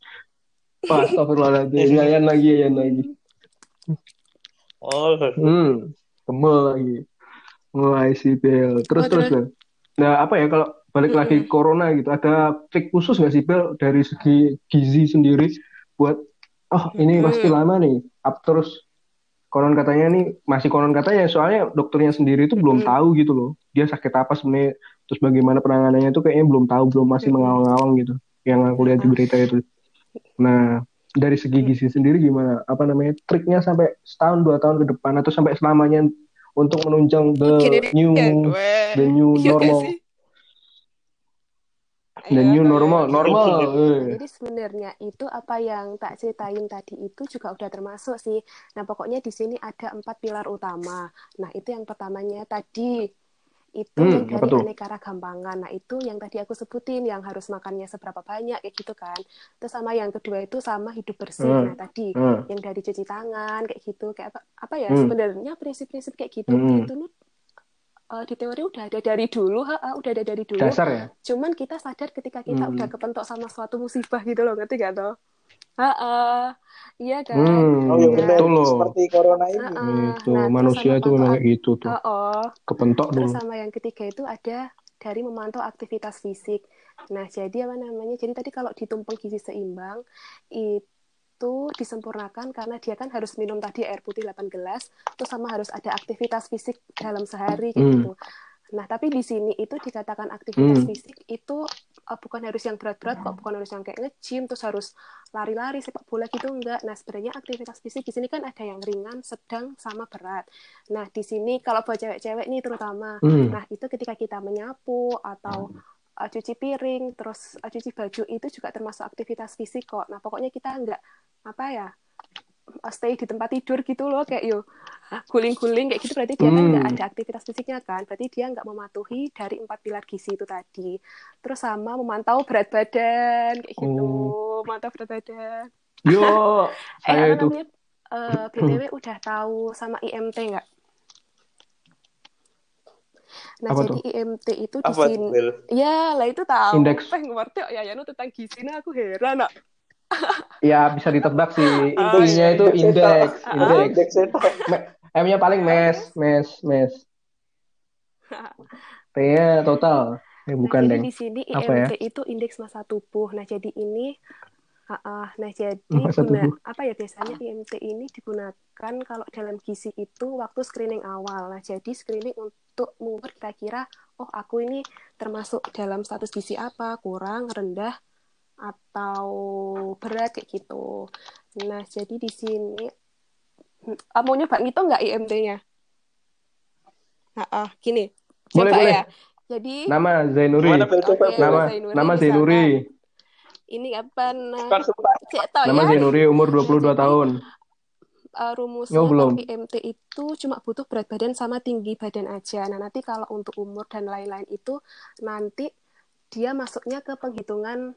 Wah, astagfirullahaladzim. Yayan lagi, yayan lagi. Oh, Hmm, kemel lagi. Mulai si Bel. Terus, Oh, terus. Bel. Nah, apa ya, kalau balik lagi Mm-mm. corona gitu, ada trik khusus nggak sih, Bel, dari segi gizi sendiri buat, oh, ini Mm-mm. pasti lama nih. Up terus, konon katanya nih, masih konon katanya, soalnya dokternya sendiri itu belum Mm-mm. tahu gitu loh. Dia sakit apa sebenarnya, terus bagaimana penanganannya itu kayaknya belum tahu, belum masih mengawang-awang gitu. Yang aku lihat di berita itu. Nah, dari segi gizi sendiri gimana? Apa namanya? Triknya sampai setahun dua tahun ke depan atau sampai selamanya untuk menunjang the new the new Iya normal, sih? the Iya, new iya. normal, normal. eh. Jadi sebenarnya itu apa yang tak ceritain tadi itu juga udah termasuk sih. Nah pokoknya di sini ada empat pilar utama. Nah itu yang pertamanya tadi itu Hmm, dari tuh? aneka ragam pangan. Nah itu yang tadi aku sebutin yang harus makannya seberapa banyak kayak gitu kan. Terus sama yang kedua itu sama hidup bersih. Hmm. Nah tadi Hmm. yang dari cuci tangan kayak gitu kayak apa, apa ya Hmm. sebenarnya prinsip-prinsip kayak gitu Hmm. itu eh, di teori udah ada dari dulu, ha, ha, udah ada dari dulu Dasar ya? cuman kita sadar ketika kita Hmm. udah kepentok sama suatu musibah gitu loh ngerti gak toh Heeh. iya kan Hmm, oh iya Nah, benar. betul loh. Seperti corona ini. Heeh. Itu Nah, manusia itu memang kayak gitu tuh. Oh, Kepentok terus dulu. sama yang ketiga itu ada dari memantau aktivitas fisik. Nah, jadi apa namanya? Jadi tadi kalau ditumpeng gizi seimbang itu disempurnakan karena dia kan harus minum tadi air putih 8 gelas, terus sama harus ada aktivitas fisik dalam sehari Hmm. gitu. Nah, tapi di sini itu dikatakan aktivitas Hmm. fisik itu uh, bukan harus yang berat-berat kok, bukan harus yang kayak nge-gym terus harus lari-lari sepak bola gitu enggak. Nah, sebenarnya aktivitas fisik di sini kan ada yang ringan, sedang sama berat. Nah, di sini kalau buat cewek-cewek nih terutama, Hmm. nah itu ketika kita menyapu atau uh, cuci piring, terus uh, cuci baju itu juga termasuk aktivitas fisik kok. Nah, pokoknya kita enggak apa ya stay di tempat tidur gitu loh kayak yo guling-guling kayak gitu berarti dia kan Hmm. nggak ada aktivitas fisiknya kan berarti dia nggak mematuhi dari empat pilar gizi itu tadi terus sama memantau berat badan kayak gitu Oh. memantau berat badan Yo, eh saya itu. namanya Eh, btw udah tahu sama IMT nggak nah Apa jadi tuh? IMT itu di sini ya lah itu tahu Indeks. Peh ngerti kok ya Yanu tentang gizi nah aku heran nak Ya bisa ditebak sih. Oh, Intinya iya. itu indeks, Ah. indeks. Itu. M-nya paling mes, mes, mes. T-nya total. Eh, bukan, nah, Deng. di sini Apa ya? IMT itu indeks massa tubuh. Nah, jadi ini ah, ah, nah jadi Massa guna tubuh. apa ya biasanya IMT ini digunakan kalau dalam gizi itu waktu screening awal. Nah, jadi screening untuk mengukur kira-kira oh aku ini termasuk dalam status gizi apa, kurang, rendah atau berat kayak gitu. Nah, jadi di sini ah, mau nyoba ngitung nggak IMT-nya? Nah, ah, gini. Boleh, Coba boleh. ya. Jadi Nama Zainuri. Bel? Nama Zainuri nama misalkan. Zainuri. ini apa nah cek tau Nama ya Zainuri umur 22 Nah, jadi- tahun. uh, rumusnya Oh, belum. IMT itu cuma butuh berat badan sama tinggi badan aja. Nah, nanti kalau untuk umur dan lain-lain itu nanti dia masuknya ke penghitungan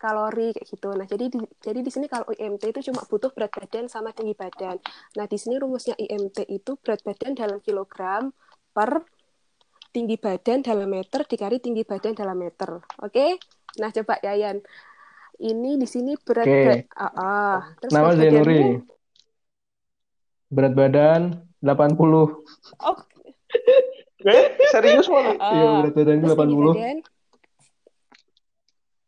kalori kayak gitu. Nah, jadi di, jadi di sini kalau IMT itu cuma butuh berat badan sama tinggi badan. Nah, di sini rumusnya IMT itu berat badan dalam kilogram per tinggi badan dalam meter dikali tinggi badan dalam meter. Oke? Nah, coba Yayan. Ini di sini berat Oke. ba- ah, ah. Terus Nama berat Zainuri. Berat badan 80. Oh, Eh, serius malah. Iya, berat badan Terus tinggi 80. badan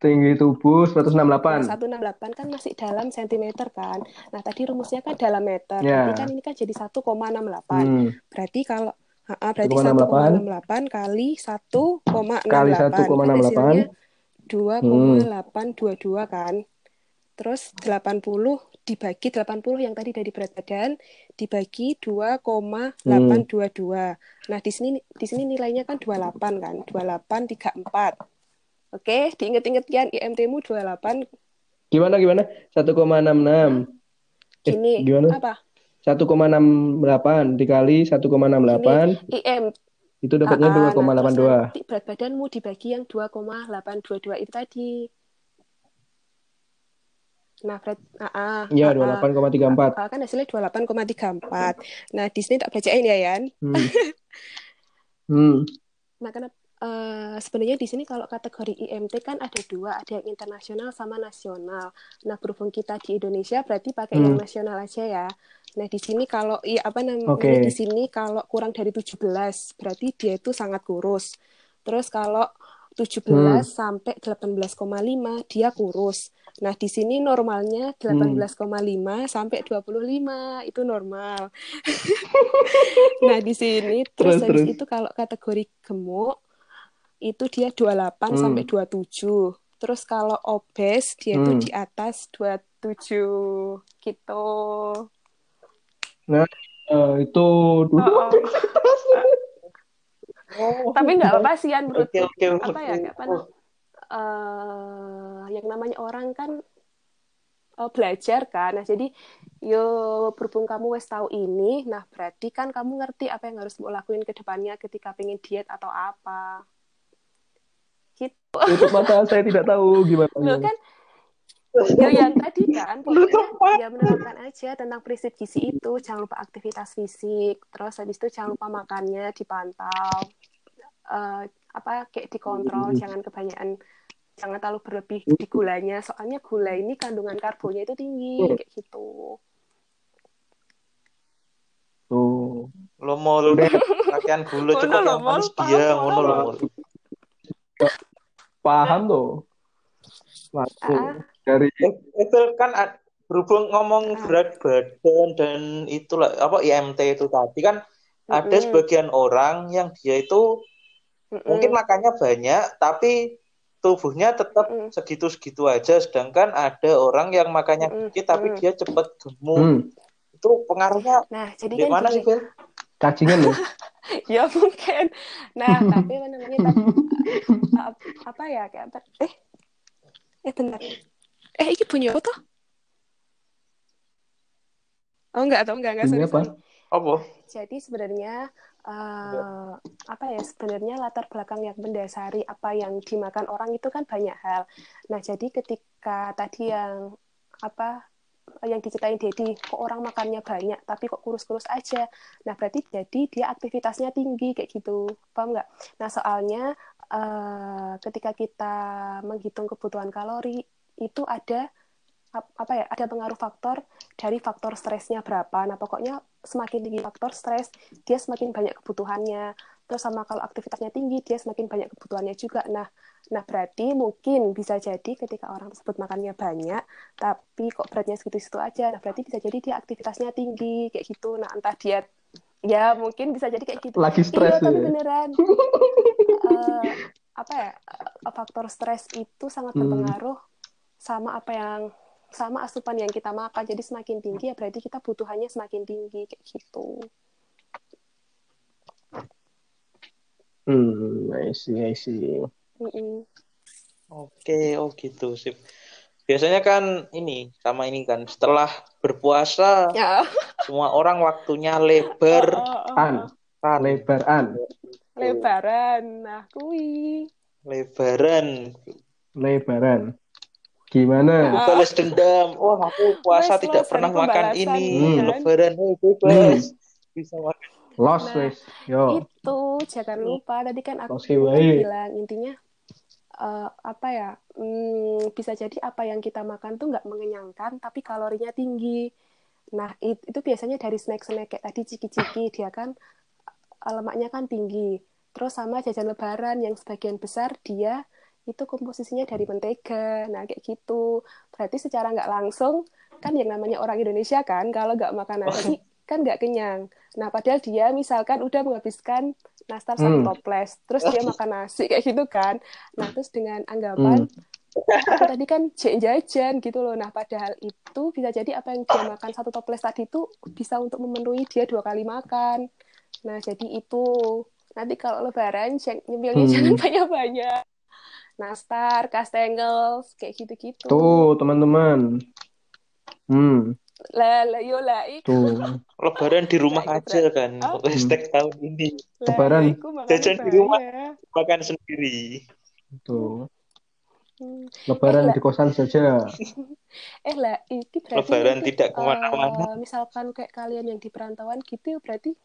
Tinggi tubuh Nah, 168. 168 kan masih dalam sentimeter kan. Nah, tadi rumusnya kan dalam meter. Ya. Berarti kan ini kan jadi 1,68. Hmm. Berarti kalau ha, berarti 1,68 1,68 kali 1,68. Kali Kan 1,68. hasilnya 2,822 kan. Terus 80 dibagi 80 yang tadi dari berat badan dibagi 2,822. Nah, di sini di sini nilainya kan 28 kan. 2834. Oke, diinget-inget Yan IMT-mu 28 Gimana gimana? 1,66. Eh, gini. gimana? Apa? 1,68 dikali 1,68 IM itu dapatnya Ah, ah, nah, 2,82. nanti berat badanmu dibagi yang 2,822 itu tadi. Nah, berat ah, ah, ah. 28,34. Ah, kan hasilnya 28,34. Nah, di sini tak bacain ya, Yan. Hmm. Hmm. Nah, kenapa eh, sebenarnya di sini kalau kategori IMT kan ada dua, ada yang internasional sama nasional. Nah, berhubung kita di Indonesia berarti pakai yang Hmm. nasional aja ya. Nah, di sini kalau iya apa namanya Oke. di sini kalau kurang dari 17 berarti dia itu sangat kurus. Terus kalau 17 Hmm. sampai 18,5 dia kurus. Nah, di sini normalnya Hmm. 18,5 sampai 25 itu normal. Nah, di sini terus Terus, terus. itu kalau kategori gemuk itu dia 28 Hmm. sampai 27. Terus kalau obes dia itu Hmm. di atas 27 gitu. Nah, eh, itu dulu Oh, oh. Oh, Tapi nggak apa-apa sih Yan menurut oke, oke. apa ya kayak apa nam- eh, yang namanya orang kan eh, belajar kan. Nah, jadi yo berhubung kamu wes tahu ini, nah berarti kan kamu ngerti apa yang harus mau lakuin ke depannya ketika pengen diet atau apa. Tutup mata saya tidak tahu gimana. Lo kan ya yang tadi kan pokoknya ya menerapkan aja tentang prinsip gizi itu jangan lupa aktivitas fisik terus habis itu jangan lupa makannya dipantau Eh, apa kayak dikontrol jangan kebanyakan jangan terlalu berlebih di gulanya soalnya gula ini kandungan karbonya itu tinggi kayak gitu Tuh. Lo mau lo latihan gula cepat yang Mol. manis dia ngono lo. Paham. Tuh. Langsung Ah. dari Itu kan berhubung ngomong Ah. berat badan dan itulah apa IMT itu tadi kan ada Mm-mm. sebagian orang yang dia itu Mm-mm. mungkin makannya banyak tapi tubuhnya tetap segitu-segitu aja sedangkan ada orang yang makannya Mm-mm. dikit tapi Mm. dia cepet gemuk hmm, itu pengaruhnya nah jadi kan gimana sih Phil? Cacingan loh. ya mungkin nah tapi apa namanya tadi a- apa ya kayak apa eh eh bentar eh ini bunyi apa tuh oh enggak atau enggak enggak sorry, apa? sorry. Apa? jadi sebenarnya eh, apa ya sebenarnya latar belakang yang mendasari apa yang dimakan orang itu kan banyak hal nah jadi ketika tadi yang apa yang diceritain Dedi kok orang makannya banyak tapi kok kurus-kurus aja. Nah berarti jadi dia aktivitasnya tinggi kayak gitu. Paham nggak? Nah soalnya eh, ketika kita menghitung kebutuhan kalori itu ada ap- apa ya ada pengaruh faktor dari faktor stresnya berapa. Nah pokoknya semakin tinggi faktor stres dia semakin banyak kebutuhannya. Terus sama kalau aktivitasnya tinggi dia semakin banyak kebutuhannya juga. Nah nah berarti mungkin bisa jadi ketika orang tersebut makannya banyak tapi kok beratnya segitu-segitu aja nah berarti bisa jadi dia aktivitasnya tinggi kayak gitu nah entah dia ya mungkin bisa jadi kayak gitu Lagi stres iya tapi ya. beneran Eh, apa ya eh, faktor stres itu sangat Hmm. berpengaruh sama apa yang sama asupan yang kita makan jadi semakin tinggi ya berarti kita butuhannya semakin tinggi kayak gitu Hmm, I see, I see. Mm-mm. Oke, oh gitu sip. biasanya kan ini sama ini kan setelah berpuasa Ya. semua orang waktunya lebar Oh, oh, oh, An, lebaran, Lebaran. Nah, kui. lebaran lebaran. Gimana? Ah. balas dendam oh aku puasa Wes, tidak Los, pernah makan ini Hmm. lebaran oh bebas bisa makan Los Nah, wes, yo. Itu jangan lupa tadi kan aku bilang intinya eh, apa ya? hmm, bisa jadi apa yang kita makan tuh nggak mengenyangkan tapi kalorinya tinggi. Nah, it- itu biasanya dari snack-snack kayak tadi ciki-ciki dia kan eh, lemaknya kan tinggi. Terus sama jajan lebaran yang sebagian besar dia itu komposisinya dari mentega. Nah, kayak gitu. Berarti secara nggak langsung kan yang namanya orang Indonesia kan kalau nggak makan nasi kan nggak kenyang. Nah, padahal dia misalkan udah menghabiskan nastar satu Hmm. toples, terus dia makan nasi kayak gitu kan. Nah, terus dengan anggapan aku tadi kan jajan gitu loh. Nah, padahal itu bisa jadi apa yang dia makan satu toples tadi itu bisa untuk memenuhi dia dua kali makan. Nah, jadi itu nanti kalau lebaran nyemilnya Hmm. jangan banyak-banyak. Nastar, kastengel, kayak gitu-gitu. Tuh, teman-teman. Hmm, Lah, lah, yo lah, tuh. lebaran di rumah itu aja kan Oh. hashtag tahun ini Lebaran. ya, Jajan di rumah. makan sendiri Tuh. Hmm. Lebaran Eh, di kosan saja. Eh lah, ini berarti lebaran nanti, tidak ke mana-mana eh, misalkan kayak kalian yang di perantauan gitu, berarti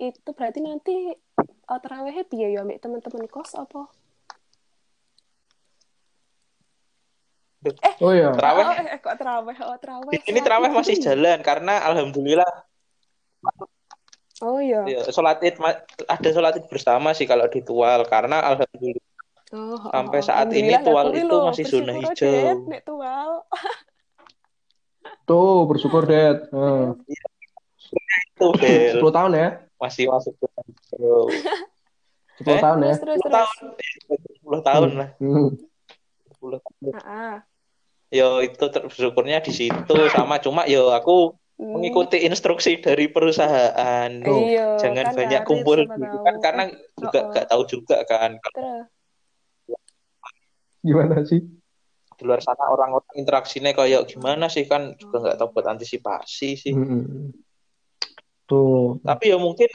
itu berarti nanti uh, terawihnya piye ya, ambek teman-teman kos apa? Oh ya, Terawih? Oh, eh, eh, kok terawih? Oh, terawih. Sholat terawih masih ini. jalan karena alhamdulillah Oh iya. ya, sholat id ada sholat id bersama sih kalau di Tual karena alhamdulillah Oh, oh, Sampai oh, saat ini Tual itu lho, masih zona hijau. Det, nek Tual. tuh bersyukur Dad. Heeh. itu Bel 10 tahun ya. masih masuk ke Bel. 10 Eh? tahun ya. Terus, terus, 10 terus. tahun 10 tahun lah Hmm. 10 tahun. Ah, ah. Yo itu bersyukurnya di situ sama cuma yo aku Hmm. mengikuti instruksi dari perusahaan Tuh. Iya, jangan kan banyak kumpul gitu kan karena juga oh, oh. nggak tahu juga kan Terus. Gimana sih? di luar sana orang-orang interaksinya kayak gimana sih kan juga nggak tahu buat antisipasi sih Hmm. Tuh. tapi ya mungkin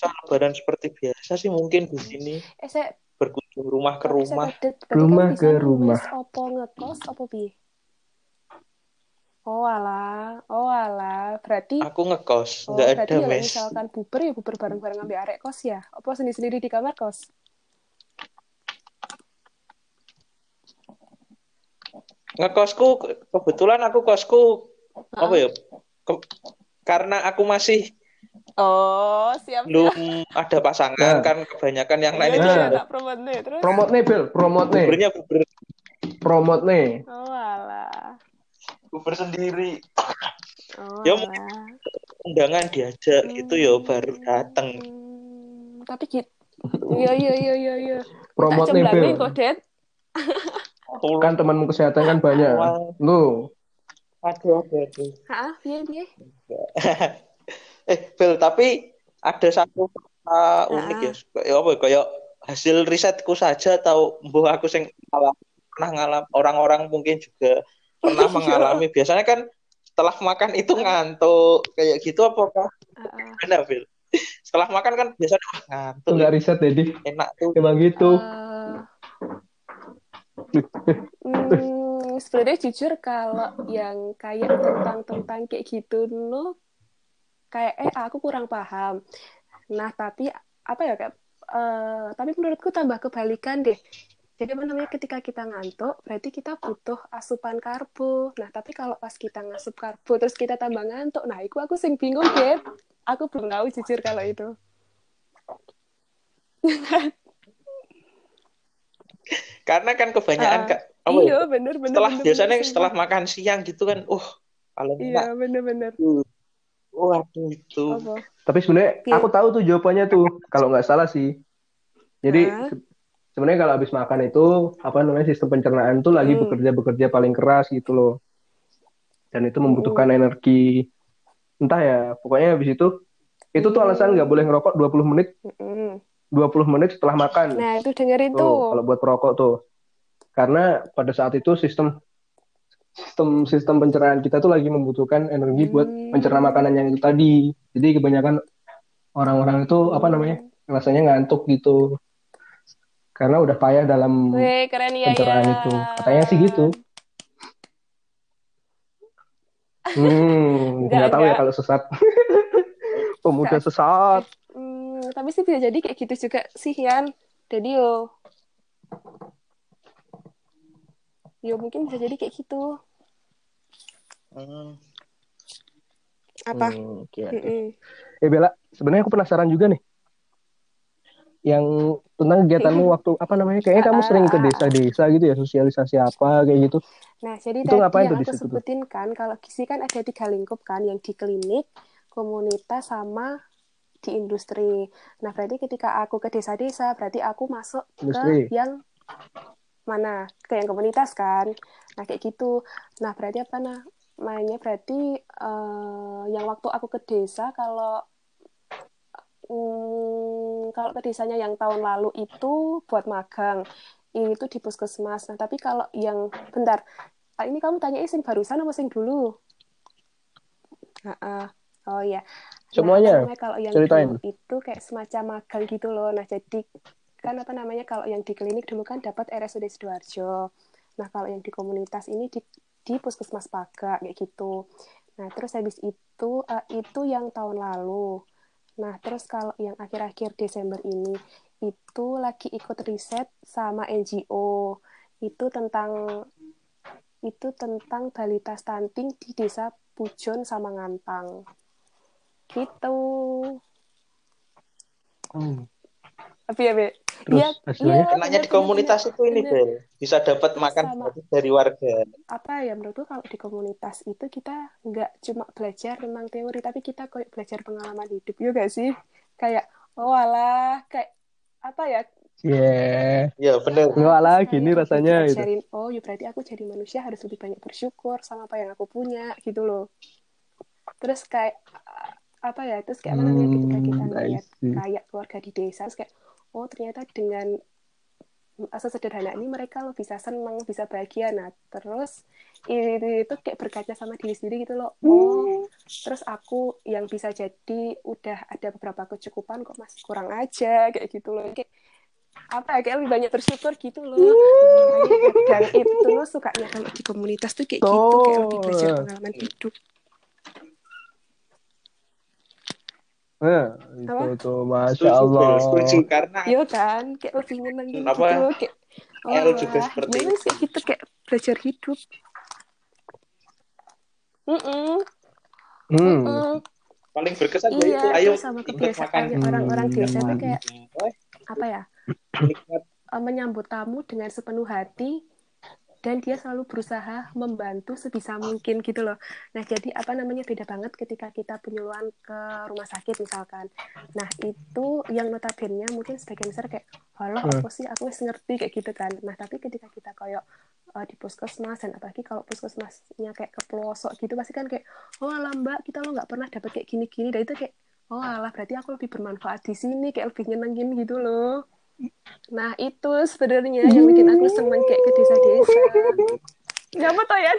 biasa, lebaran seperti biasa sih mungkin di sini Eh, saya berkunjung rumah ke rumah Rumah kan bisa ke rumah. Opo ngekos, opo piye? Oh alah, oh alah. Berarti aku ngekos oh nggak ada berarti ya mes misalkan buber ya buber bareng-bareng ambil arek kos ya. Apa sendiri-sendiri di kamar kos? ngekosku kebetulan aku kosku apa ya ke- karena aku masih Oh, siap. belum ada pasangan Nah. kan kebanyakan yang lain Iya, itu Nah. iya, promote nih, terus. Promote nih, Bel. Promote nih. bubernya buber Promote nih. Oh alah. buber sendiri Oh Ya, alah. undangan diajak gitu ya baru datang Hmm, tapi gitu. Iya, iya, iya, iya, iya. Promote nih, Bel. Kan temanmu kesehatan kan banyak. Lu. aduh aduh aduh Hah, piye, piye? eh Bel tapi ada satu fakta unik ya kayak apa ya, kayak hasil risetku saja tahu mbah aku sing ngalam- pernah ngalam orang-orang mungkin juga pernah mengalami. Biasanya kan setelah makan itu ngantuk kayak gitu apakah? Ah, ah. benar Bel. Setelah makan kan biasanya Itu ngantuk. Nggak riset, Dedi. enak tuh. Emang gitu. Eh, hmm, sebenarnya jujur kalau yang kayak tentang tentang kayak gitu dulu kayak eh aku kurang paham. Nah tapi apa ya kayak eh, tapi menurutku tambah kebalikan deh. Jadi apa namanya ketika kita ngantuk berarti kita butuh asupan karbo. Nah tapi kalau pas kita ngasup karbo terus kita tambah ngantuk, nah itu aku sing bingung deh. Aku belum tahu jujur kalau itu. karena kan kebanyakan Kak, apa ya, iya bener bener. setelah bener, biasanya bener, setelah sumpah. makan siang gitu kan uh paling enak Iya bener bener. Waduh itu Apa? Tapi sebenarnya aku tahu tuh jawabannya tuh. Kalau nggak salah sih. Jadi se- sebenarnya kalau habis makan itu apa namanya sistem pencernaan tuh lagi Hmm. bekerja bekerja paling keras gitu loh. Dan itu membutuhkan Hmm. energi. Entah ya, pokoknya habis itu itu tuh alasan nggak boleh ngerokok 20 menit Mm-mm. 20 menit setelah makan. Nah, itu dengerin Tuh, tuh. kalau buat perokok tuh. karena pada saat itu sistem sistem sistem pencernaan kita tuh lagi membutuhkan energi buat Hmm. mencerna makanan yang itu tadi. Jadi kebanyakan orang-orang itu apa namanya rasanya ngantuk gitu karena udah payah dalam Wih, keren ya pencernaan ya. itu. Katanya sih gitu. Hmm, nggak tahu ya kalau sesat. Pemuda sesat. Hmm, tapi sih bisa jadi kayak gitu juga sih, Yan. Jadi yo. Yo mungkin bisa jadi kayak gitu. Hmm. Apa? Hmm, oke, oke. Mm-mm. Eh Bella, sebenarnya aku penasaran juga nih. Yang tentang kegiatanmu waktu apa namanya? Kayaknya kamu sering ke desa-desa gitu ya, sosialisasi apa kayak gitu. Nah, jadi Itu tadi yang di aku tuh? sebutin kan, kalau gizi kan ada tiga lingkup kan, yang di klinik, komunitas, sama di industri. Nah, berarti ketika aku ke desa-desa, berarti aku masuk Industri. ke yang mana? Ke yang komunitas kan. Nah, kayak gitu. Nah, berarti apa namanya? Berarti eh, yang waktu aku ke desa, kalau hmm, kalau ke desanya yang tahun lalu itu buat magang ini tuh di puskesmas. Nah, tapi kalau yang bentar, ah, ini kamu tanya sing barusan apa sing dulu? Oh iya. Nah, Semuanya, apa namanya, kalau yang ceritain. dulu itu kayak semacam magang gitu loh. Nah, jadi kan apa namanya kalau yang di klinik dulu kan dapat RSUD Sidoarjo. Nah, kalau yang di komunitas ini di, di Puskesmas Paga kayak gitu. Nah, terus habis itu eh, itu yang tahun lalu. Nah, terus kalau yang akhir-akhir Desember ini itu lagi ikut riset sama NGO. Itu tentang itu tentang balita stunting di Desa Pujon sama Ngantang. Gitu. Hmm. Tapi ya, Be. Terus Iya, hasilnya? iya, Enaknya di komunitas bener, itu ini, bener. Bel. Bisa dapat makan sama- gratis dari warga. apa ya menurutku kalau di komunitas itu kita nggak cuma belajar tentang teori tapi kita kayak belajar pengalaman hidup ya gak sih kayak oh alah kayak apa ya Yeah. Ya, bener. Enggak lah, gini rasanya gitu. diajarin, oh ya berarti aku jadi manusia harus lebih banyak bersyukur sama apa yang aku punya gitu loh terus kayak apa ya terus kayak apa namanya ketika kita Hmm, I lihat see. kayak keluarga di desa terus kayak oh ternyata dengan sesederhana ini mereka lo bisa senang bisa bahagia. Nah terus itu, itu kayak berkaca sama diri sendiri gitu loh. Oh terus aku yang bisa jadi udah ada beberapa kecukupan kok masih kurang aja kayak gitu loh. Kayak apa ya kayak lebih banyak bersyukur gitu loh. Makanya kadang itu lo sukanya kalau di komunitas tuh kayak gitu kayak lebih belajar pengalaman hidup Nah, Apa? itu tuh, masya Setuju, Allah. Setuju. Karena Iya kan, kayak lebih Apa? gitu loh, kayak oh L juga seperti ya wes, kayak gitu kayak belajar hidup. Mm-mm, Hmm. mm. paling berkesan ya Iya, itu. Ayo, sama ikut kebiasaannya makan. orang-orang Hmm. desa tuh kayak Eh, apa ya, menyambut tamu dengan sepenuh hati dan dia selalu berusaha membantu sebisa mungkin gitu loh. Nah, jadi apa namanya beda banget ketika kita penyuluhan ke rumah sakit misalkan. Nah, itu yang notabene mungkin sebagian besar kayak, "Halah, Hmm. apa sih aku wis ngerti kayak gitu kan." Nah, tapi ketika kita kayak eh, di puskesmas dan apalagi kalau puskesmasnya kayak ke pelosok gitu pasti kan kayak, "Oh, alah Mbak, kita lo nggak pernah dapet kayak gini-gini." Dan itu kayak, "Oh, alah berarti aku lebih bermanfaat di sini, kayak lebih nyenengin gitu loh." Nah, itu sebenarnya yang bikin aku seneng kayak ke desa-desa. Nyapa toh ya?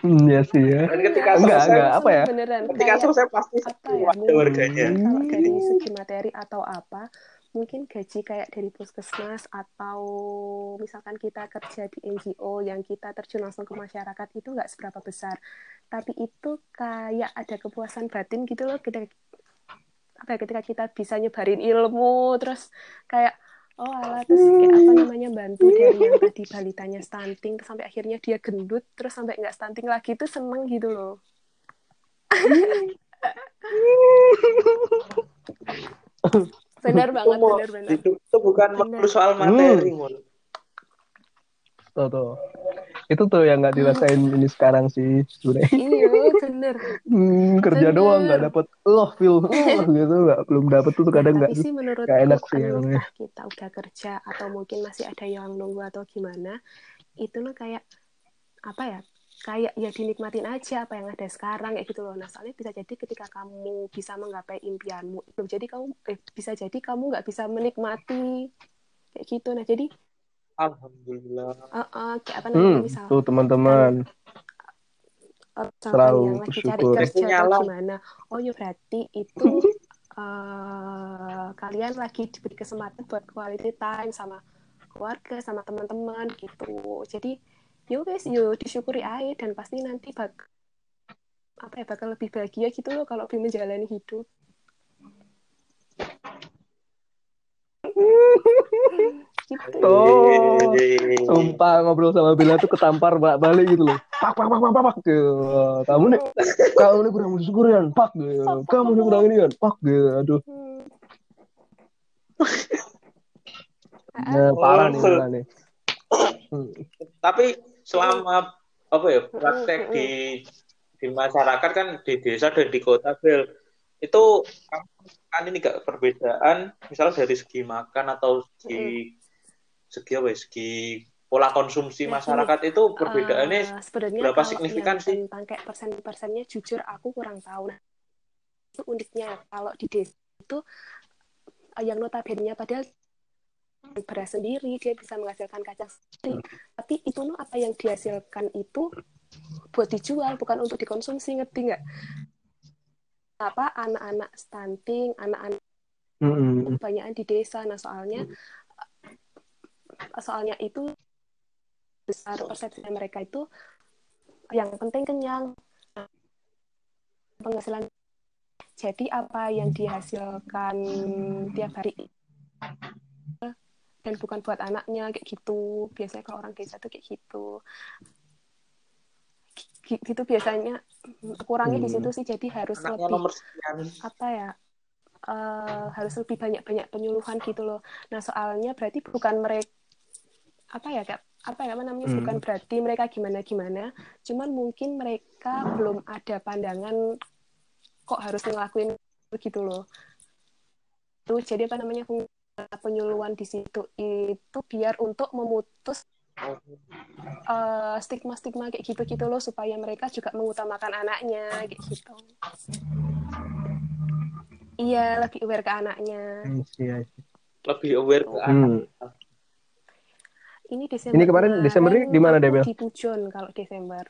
Hmm, ya sih ya. Dan ketika Enggak, selesai, enggak, apa ya? Beneran. ketika Kayak selesai pasti apa ya? ada warganya. kalau dari segi materi atau apa, mungkin gaji kayak dari puskesmas atau misalkan kita kerja di NGO yang kita terjun langsung ke masyarakat itu nggak seberapa besar. Tapi itu kayak ada kepuasan batin gitu loh ketika apa ya, ketika kita bisa nyebarin ilmu terus kayak oh alah terus kayak apa namanya bantu dari yang tadi balitanya stunting terus sampai akhirnya dia gendut terus sampai nggak stunting lagi itu seneng gitu loh benar banget Itu benar benar Hidup itu bukan Bener. soal materi, Mun. Tuh, tuh. Itu tuh yang nggak dirasain ini sekarang sih sebenarnya. iya bener. Hmm, kerja Bener. doang nggak dapet loh feel. Loh gitu nggak belum dapet tuh kadang nggak sih menurutku nggak enak sih entah kita udah kerja atau mungkin masih ada yang nunggu atau gimana itu loh kayak apa ya kayak ya dinikmatin aja apa yang ada sekarang kayak gitu loh. Nah soalnya bisa jadi ketika kamu bisa menggapai impianmu belum jadi kamu eh, bisa jadi kamu nggak bisa menikmati kayak gitu. Nah jadi Alhamdulillah. Uh, uh, kayak apa namanya Hmm, misal tuh teman-teman. misalkan Selalu yang lagi cari bersyukur. kerja atau gimana oh ya berarti itu uh, kalian lagi diberi kesempatan buat quality time sama keluarga sama teman-teman gitu jadi yo guys yo disyukuri aja dan pasti nanti bak apa ya bakal lebih bahagia gitu loh kalau lebih menjalani hidup gitu Oh, sumpah ngobrol sama Bella tuh ketampar balik gitu loh. Pak, pak, pak, pak, pak, pak. Gitu. Kamu nih, kamu nih kurang bersyukur ya, pak. Gitu. Kamu nih kurang ini kan, pak. Gitu. Aduh, nah, parah nih Bella nih. Hmm. Tapi selama apa ya praktek di di masyarakat kan di desa dan di kota Bel itu kan ini gak perbedaan misalnya dari segi makan atau segi segi apa ya segi pola konsumsi Ya, masyarakat itu perbedaannya Eh, sebenarnya berapa signifikan sih? tentang kayak persen-persennya jujur aku kurang tahu. Nah, itu uniknya kalau di desa itu eh, yang notabene padahal beras sendiri dia bisa menghasilkan kacang sendiri. Tapi itu no apa yang dihasilkan itu buat dijual bukan untuk dikonsumsi ngerti nggak? Apa anak-anak stunting, anak-anak Mm-mm. kebanyakan di desa. Nah, soalnya soalnya itu besar persepsi mereka itu yang penting kenyang. Penghasilan jadi apa yang dihasilkan tiap hari? Dan bukan buat anaknya kayak gitu. Biasanya kalau orang desa tuh kayak gitu. Gi- gitu biasanya. Kurangnya di Hmm. situ sih jadi harus anaknya lebih apa ya eh, harus lebih banyak-banyak penyuluhan gitu loh. Nah soalnya berarti bukan mereka apa ya kayak apa ya apa namanya Hmm. bukan berarti mereka gimana-gimana, cuman mungkin mereka belum ada pandangan kok harus ngelakuin begitu loh. Tuh jadi apa namanya penyuluhan di situ itu biar untuk memutus eh, stigma-stigma kayak gitu-gitu loh supaya mereka juga mengutamakan anaknya kayak gitu. Iya, lebih aware ke anaknya. I see, I see. lebih aware ke anak Hmm. Ini Desember. Ini kemarin Desember ini di mana, Debel? Di Pujon kalau Desember.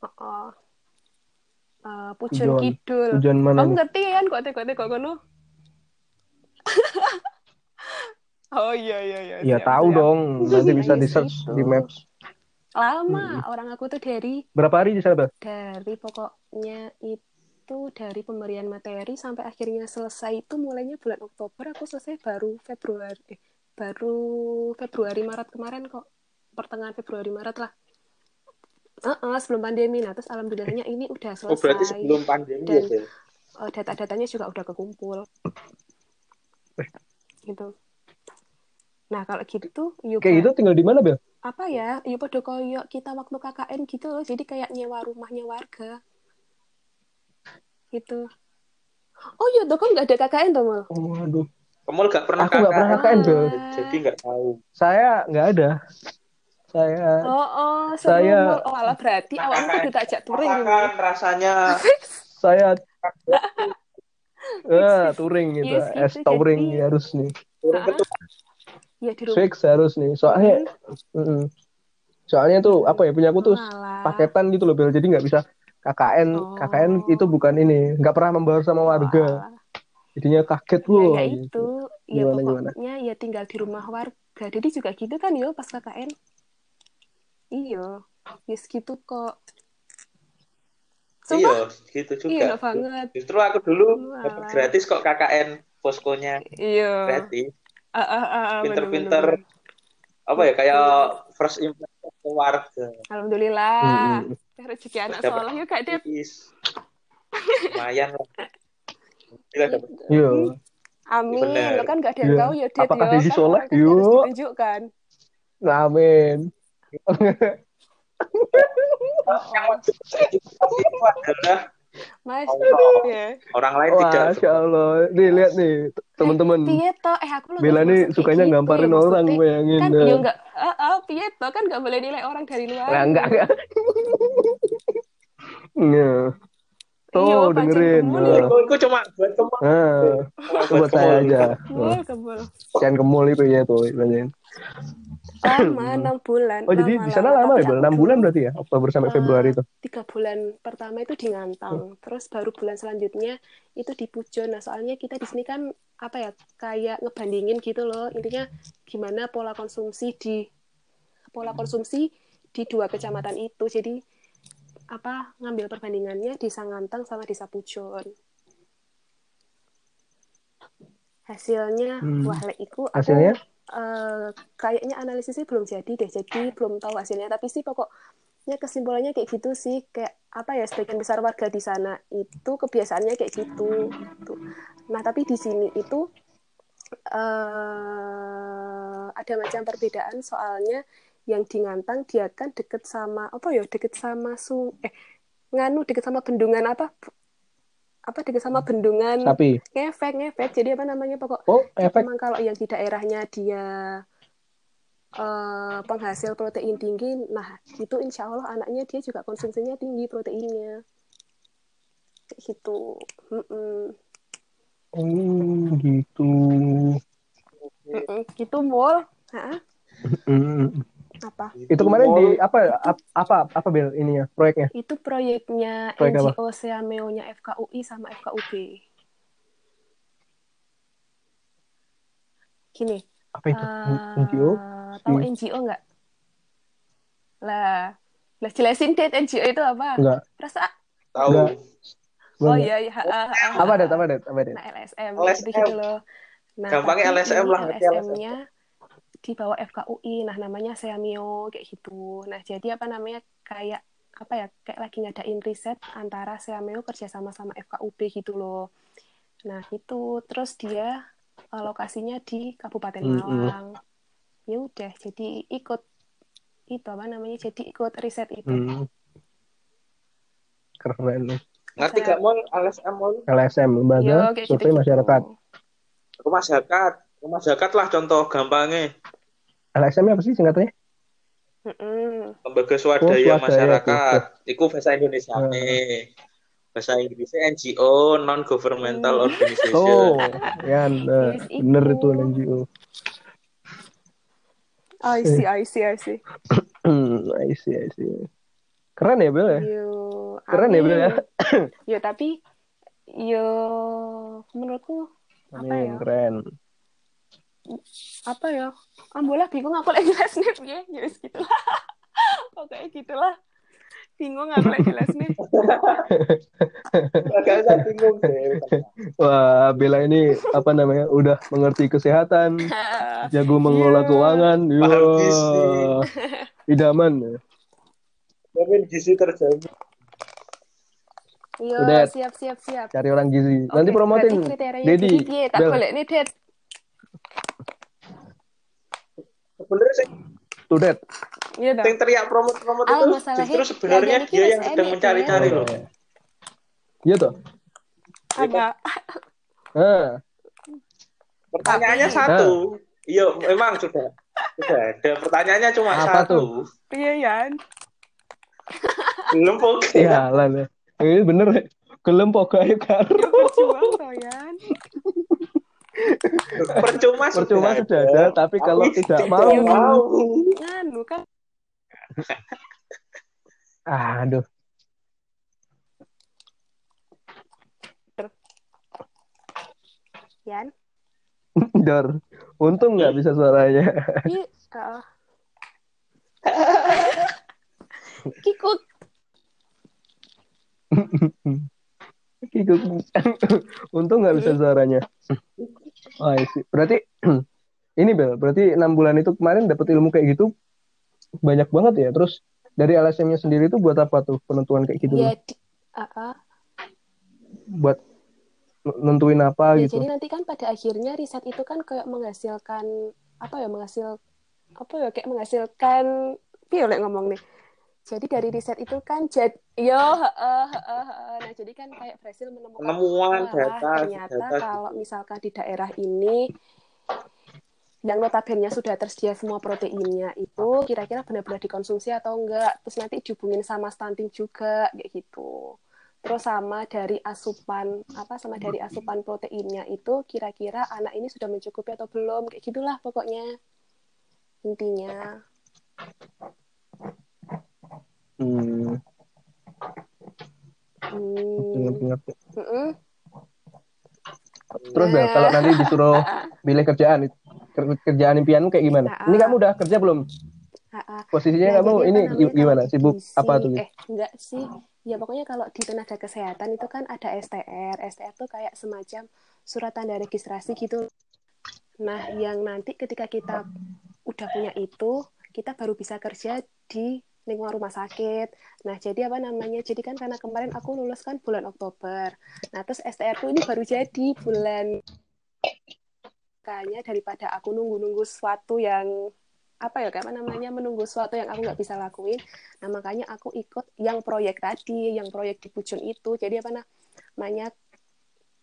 Oh, oh. Eh, Pujon Pujon. Kidul. Tujuan mana Kamu ngerti kan kok teko teko kono? oh iya iya iya. Ya siap, tahu siap. dong, nanti bisa Iya, di search situ. di Maps. Lama Hmm. orang aku tuh dari Berapa hari di sana, Bel? dari pokoknya itu dari pemberian materi sampai akhirnya selesai itu mulainya bulan Oktober aku selesai baru Februari eh, baru Februari Maret kemarin kok. Pertengahan Februari Maret lah. Heeh, sebelum pandemi. Nah terus alhamdulillahnya ini udah selesai oh berarti sebelum pandemi Dan- ya? Eh, data-datanya juga udah kekumpul. Gitu. Nah kalau gitu yuk Kayak gitu tinggal di mana, Bel? apa ya? Ya pada koyo kita waktu KKN gitu loh. Jadi kayak nyewa rumahnya warga. Gitu. Oh iya tuh kan nggak ada KKN tuh mal? Oh, waduh. Kamu gak pernah Aku nggak pernah KKN, Bel. jadi nggak tahu Saya nggak ada. Saya oh oh Saya- oh alah berarti Nah, KKN. kudu tak ajak touring rasakan rasanya saya eh touring gitu, Yes, es gitu, touring jadi- harus nih. turun ke ya di rumah Fix harus nih. Soalnya mm-mm. soalnya tuh apa ya punya aku tuh paketan gitu loh, Bel. Jadi nggak bisa KKN. Oh. KKN itu bukan ini, nggak pernah membaur sama warga. Jadinya kaget ya, loh. ya gitu. itu ya Gimana, gimana? pokoknya ya tinggal di rumah warga. Jadi juga gitu kan yo pas KKN. Iya ya segitu kok. Sumpah, iya gitu iya juga. enak banget. Justru aku dulu dapat gratis kok KKN poskonya. Iya. Gratis. Ah, ah, ah, Pinter-pinter. apa ya kayak first impression ke warga. Alhamdulillah. Mm-mm. Rezeki anak soleh yuk Kak Dep. Lumayan lah. Dapat Iya. Amin. Bener. Lo kan gak ada yang Iya. tahu ya Dep Apakah yo. Desi Kan soleh? orang kan harus Yuk. ditunjukkan. Amin. yang itu adalah Mas, Allah. ya. orang lain Wah, tidak Masya Allah. Nih, lihat nih, teman-teman. Piye toh? Eh aku lo Bella nggak nih sukanya gitu, ngamparin ya, orang, bayangin. Kan yo enggak, ah, ah, piye toh kan nggak boleh nilai orang dari luar. Nah, enggak, enggak. Iya. Iya, Tuh, pancen dengerin. kemul Nah, itu cuma buat teman. Nah, buat saya kemul. aja. Kebul, kebul. Jangan kemul itu ya tuh, ibaratnya. lama enam bulan oh jadi di sana lama, ya enam bulan berarti ya? Oktober sampai uh, Februari itu tiga bulan pertama itu di Ngantang. Oh. terus baru bulan selanjutnya itu di Pujon. Nah soalnya kita di sini kan apa ya kayak ngebandingin gitu loh. Intinya gimana pola konsumsi di pola konsumsi di dua kecamatan itu. Jadi apa ngambil perbandingannya di Sangantang sama di Sapujon. Hasilnya hmm. wah iku aku hasilnya? uh, kayaknya analisisnya belum jadi deh jadi belum tahu hasilnya. Tapi sih pokoknya kesimpulannya kayak gitu sih kayak apa ya sebagian besar warga di sana itu kebiasaannya kayak gitu tuh. Nah tapi di sini itu uh, ada macam perbedaan. Soalnya yang di Ngantang dia kan deket sama apa ya deket sama sung eh nganu deket sama bendungan apa apa deket sama bendungan Sapi. ngefek ngefek jadi apa namanya pokok oh, efek. memang kalau yang di daerahnya dia uh, penghasil protein tinggi nah itu insya Allah anaknya dia juga konsumsinya tinggi proteinnya kayak gitu mm -mm. oh gitu mm -mm. gitu mul apa? Itu kemarin di apa apa apa Bel ininya proyeknya? Itu proyeknya Proyek NGO Seameo nya FKUI sama FKUB gini apa itu? Uh, NGO tahu. NGO nggak? Lah lah jelasin deh NGO itu apa? Enggak rasa tahu. Oh iya iya apa deh apa deh apa deh? Nah LSM, LSM. gitu loh. Nah gampangnya LSM lah LSM-nya di bawah FKUI nah namanya Seamio kayak gitu. Nah jadi apa namanya kayak apa ya kayak lagi ngadain riset antara Seamio kerjasama sama FKUB gitu loh. Nah itu terus dia uh, lokasinya di Kabupaten Malang. Mm -hmm. ya udah jadi ikut itu apa namanya jadi ikut riset itu. Mm. keren. Ngerti gak mau LSM mau LSM lembaga survei gitu, masyarakat masyarakat rumah masyarakat lah contoh gampangnya LSM apa sih singkatannya? Lembaga swadaya, oh, masyarakat. Iku bahasa Indonesia uh. nih. Bahasa Inggrisnya NGO, non governmental uh. organization. Oh, ya nah, bener itu NGO. I see, I see, I see. I see, I see. Keren ya Bel ya? Yo, Keren ya Bel ya? yo tapi yo menurutku apa ya? Keren apa ya? Ambola bingung aku lagi jelas nih ya. Ya gitulah. Pokoknya gitulah. Bingung aku lagi jelas nih bingung wah Bella ini apa namanya udah mengerti kesehatan jago mengelola yeah. keuangan. Yo. Idaman tapi gizi terjaga Yo, Udah, siap, siap, siap. Cari orang gizi. Okay, Nanti promotin Dedi. Tak boleh. Nih, Ded. Sebenarnya sih Tudet. Iya Yang teriak promote-promote itu justru sebenarnya dia yang sedang mencari-cari loh. Iya tuh. Agak. Ah. Pertanyaannya satu. Iya, memang sudah. Sudah ada. Pertanyaannya cuma Apa satu. Tuh? Iya, Yan. Belum. Iya, lah. Ini bener. Gelem pokoknya karo. Berjuang, Yan. Percuma percuma sudah, sudah ada, tapi kalau tidak mau, mau. Anu kan. Aduh. Yan. Dor, untung nggak bisa suaranya. Kikut. Kikut. untung nggak bisa suaranya. Oh, isi. Berarti ini Bel, berarti enam bulan itu kemarin dapat ilmu kayak gitu banyak banget ya. Terus dari LSM-nya sendiri itu buat apa tuh penentuan kayak gitu? Ya, uh -uh. Buat nentuin apa ya, gitu. Jadi nanti kan pada akhirnya riset itu kan kayak menghasilkan apa ya menghasil apa ya kayak menghasilkan piye ngomong nih jadi dari riset itu kan jadi yo uh, uh, uh, nah jadi kan kayak berhasil menemukan penemuan data ternyata data, kalau misalkan di daerah ini yang notabene sudah tersedia semua proteinnya itu kira-kira benar-benar dikonsumsi atau enggak? Terus nanti dihubungin sama stunting juga kayak gitu. Terus sama dari asupan apa sama dari asupan proteinnya itu kira-kira anak ini sudah mencukupi atau belum? Kayak gitulah pokoknya intinya hmm. hmm. ngerti Mm-mm. terus Bel Nah. kalau nanti disuruh pilih kerjaan ker- kerjaan impianmu kayak gimana Nah. ini kamu udah kerja belum posisinya Nah, kamu ini gimana sibuk gizi- apa tuh Eh, enggak sih. Ya pokoknya kalau di tenaga kesehatan itu kan ada STR. STR tuh kayak semacam surat tanda registrasi gitu. Nah, yang nanti ketika kita udah punya itu, kita baru bisa kerja di lingkungan rumah sakit. Nah, jadi apa namanya? Jadi kan karena kemarin aku lulus kan bulan Oktober. Nah, terus STR ku ini baru jadi bulan makanya daripada aku nunggu-nunggu sesuatu yang apa ya kayak apa namanya menunggu sesuatu yang aku nggak bisa lakuin nah makanya aku ikut yang proyek tadi yang proyek di Pucun itu jadi apa namanya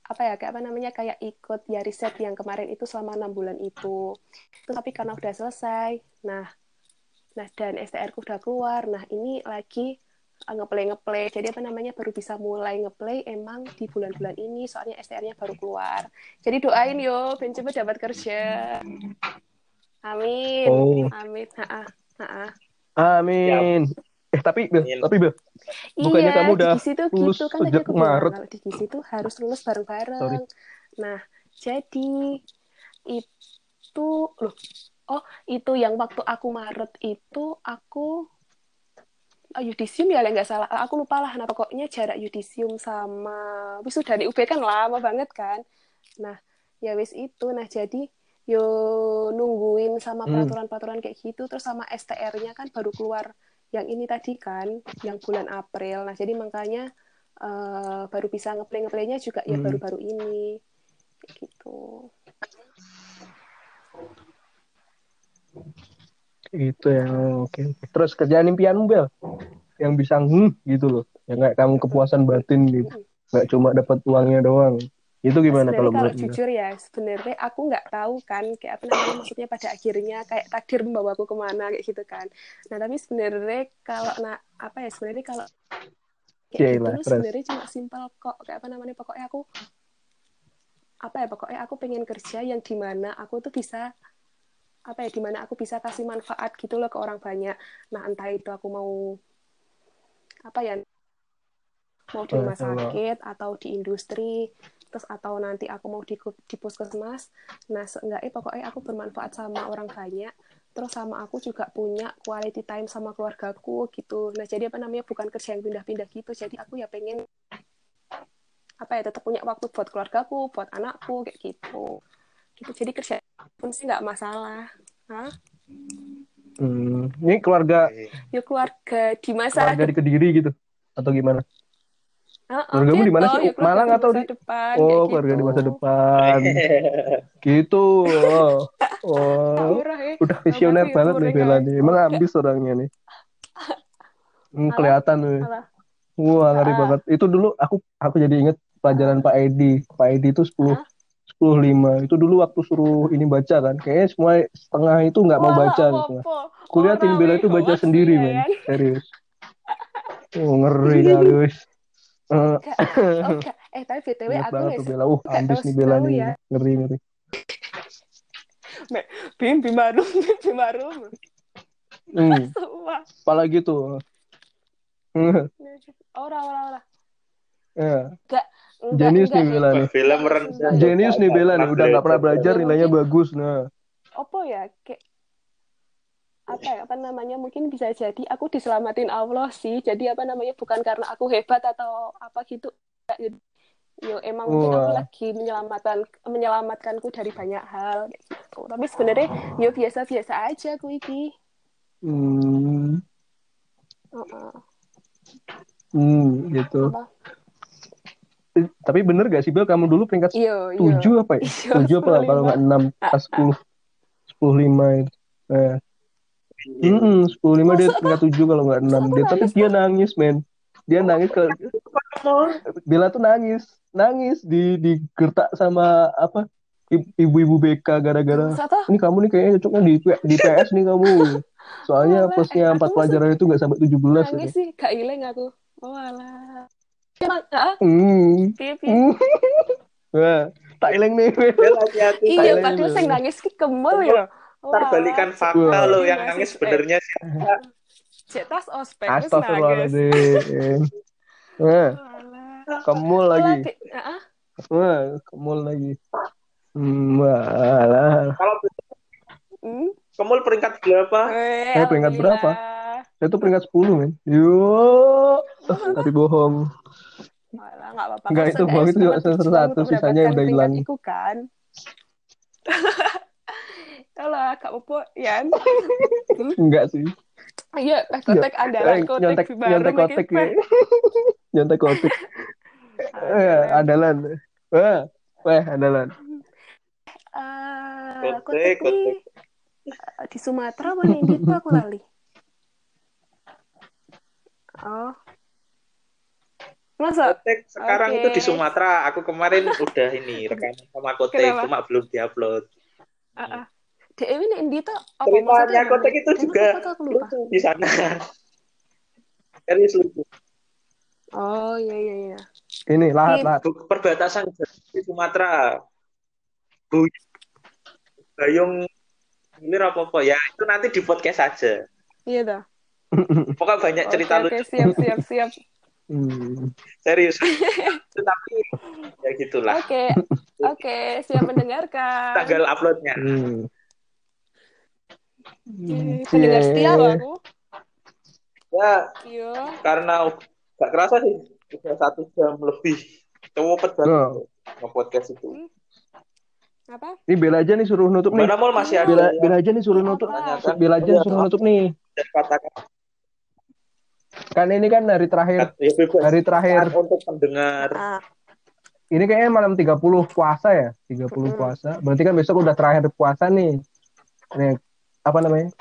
apa ya kayak apa namanya kayak ikut ya riset yang kemarin itu selama enam bulan itu tapi karena udah selesai nah nah dan STR ku udah keluar. Nah ini lagi uh, ngeplay ngeplay. Jadi apa namanya baru bisa mulai ngeplay emang di bulan-bulan ini. Soalnya STR-nya baru keluar. Jadi doain yo. Ben cepet dapat kerja. Amin. Oh. amin. Ha ha. Amin. Eh tapi Bel Amin. tapi Bel Bukannya iya, kamu udah di situ lulus gitu kan sejak aku bilang Maret? kalau di gizi tuh harus lulus bareng-bareng. Nah, jadi itu loh. Oh, itu yang waktu aku Maret itu aku oh, yudisium ya nggak salah. Aku lupa lah. Nah, pokoknya jarak yudisium sama wisuda di UB kan lama banget kan. Nah, ya wis itu. Nah, jadi yo nungguin sama Hmm. peraturan-peraturan kayak gitu terus sama STR-nya kan baru keluar yang ini tadi kan yang bulan April nah jadi makanya eh, baru bisa ngeplay ngeplaynya juga ya Hmm. baru-baru ini Kayak gitu itu ya oke. Terus kerjaan impianmu Bel? Yang bisa hmm gitu loh. Yang kayak kamu kepuasan batin gitu. Nggak cuma dapat uangnya doang. Itu gimana sebenarnya kalau kalau menurut Bel? jujur ya sebenarnya aku nggak tahu kan kayak apa namanya maksudnya pada akhirnya kayak takdir membawaku ke mana kayak gitu kan. Nah tapi sebenarnya kalau nah apa ya sebenarnya kalau kayak gitu lah, tuh terus. sebenarnya cuma simpel kok kayak apa namanya pokoknya aku apa ya pokoknya aku pengen kerja yang di mana aku tuh bisa apa ya di mana aku bisa kasih manfaat gitu loh ke orang banyak. Nah entah itu aku mau apa ya mau di rumah Allah. sakit atau di industri terus atau nanti aku mau di, di puskesmas. Nah seenggaknya pokoknya aku bermanfaat sama orang banyak terus sama aku juga punya quality time sama keluargaku gitu. Nah jadi apa namanya bukan kerja yang pindah-pindah gitu. Jadi aku ya pengen apa ya tetap punya waktu buat keluargaku buat anakku kayak gitu gitu jadi kerja pun sih nggak masalah Hah? Hmm, ini keluarga ya keluarga di masa keluarga di kediri gitu atau gimana Heeh, Keluargamu di mana gitu, sih? ya keluarga Malang di atau di- depan, oh kayak keluarga di gitu. masa depan gitu oh, oh. Murah ya. udah visioner banget nih Bella guys? nih emang Oke. ambis orangnya nih Hmm, kelihatan nih wah ngeri Ah. banget itu dulu aku aku jadi inget pelajaran Pak Edi Pak Edi itu 10 Ah. Sepuluh lima. Itu dulu waktu suruh ini baca kan. Kayaknya semua setengah itu nggak mau Wah, baca gitu kuliatin Orang Bella weh, itu baca hoas sendiri ya, men. Serius. Oh ngeri kali wis. Eh. Oh. Eh, tapi BTW aku tuh Bella. Uh nggak ambis nih Bella nih. ya. ngeri ngeri. Bim, bim barum, bim, bim barum. hmm, apalagi tuh? Ora, ora, ora. Ya Enggak, Jenius enggak. nih Bella nih. Enggak, merendah. sumpah. Jenius nih Bella nih. Udah nggak pernah belajar Ya, nilainya mungkin- bagus nah. Apa ya? Kayak apa ya apa namanya mungkin bisa jadi aku diselamatin Allah sih. Jadi apa namanya bukan karena aku hebat atau apa gitu. Yo emang mungkin aku lagi menyelamatkan menyelamatkanku dari banyak hal gitu. Tapi sebenarnya yo biasa biasa aja aku iki. Hmm, Heeh. hmm gitu. Apa tapi bener gak sih Bel? Kamu dulu peringkat iyo iyo tujuh apa ya? Iya, tujuh apa 15. kalau nggak enam? pas sepuluh. Sepuluh lima itu. Eh. Hmm, sepuluh lima dia peringkat tujuh kalau nggak enam. Dia tapi dia nangis men. Dia nangis ke Bella tuh nangis. Nangis di digertak sama apa? Ibu-ibu BK gara-gara ini kamu nih kayaknya cocoknya di di PS nih kamu. Soalnya plusnya eh, empat pelajaran itu nggak sampai 17 nangis gitu. sih. Gak ileng aku. Oh alah hmm. hmm. Wah, tak ileng nih Bella hati-hati. iya padahal sing nangis ki kemul ya Ntar balikan fakta lo yang nangis sebenarnya siapa. Cetas ospek. Astagfirullahaladzim. Eh, kemul lagi. Wah, kemul lagi. Hmm, walah. Kalau hmm? Kemul peringkat berapa? Eh, peringkat berapa? Saya tuh peringkat 10, men. Yo, tapi bohong. Malah enggak apa-apa. Enggak itu bohong itu semester satu, sisanya udah hilang. Iku kan. Kalau agak apa ya? Enggak sih. Iya, kotek andalan kotek nyontek, nyontek kotek ya. nyontek kotek. Eh, andalan. Wah, wah andalan. Uh, kotek, kotek. di Sumatera mana ini tuh aku lali. Oh. Masa? Kotek sekarang okay. itu di Sumatera. Aku kemarin udah ini rekaman sama Kotek, Kenapa? cuma belum diupload. Uh -uh. Dewi ini Indi tuh apa Ceritanya Kotek itu juga lucu di sana. Serius lucu. Oh iya iya iya. Ini lahat lahat. Perbatasan di Sumatera. Bu Bayung ini apa apa ya itu nanti di podcast aja. Iya dah. Pokoknya banyak cerita okay, lucu. Okay, siap siap siap. Hmm. Serius. Tetapi ya gitulah. Oke. Okay. Oke, okay, siap mendengarkan. Tanggal uploadnya. Hmm. Hmm. Pendengar setia loh aku. Ya. Iya. Karena gak kerasa sih udah satu jam lebih. Cepet banget oh. podcast itu. Hmm. Apa? Ini Bela aja nih suruh nutup nih. Mana mall masih ada. Bela, Bela aja nih suruh nutup. Bela aja suruh nutup nih. Katakan Kan ini kan hari terakhir. Ya, hari terakhir. Untuk pendengar. Ah. Ini kayaknya malam 30 puasa ya. 30 hmm. puasa. Berarti kan besok udah terakhir puasa nih. Nih, apa namanya?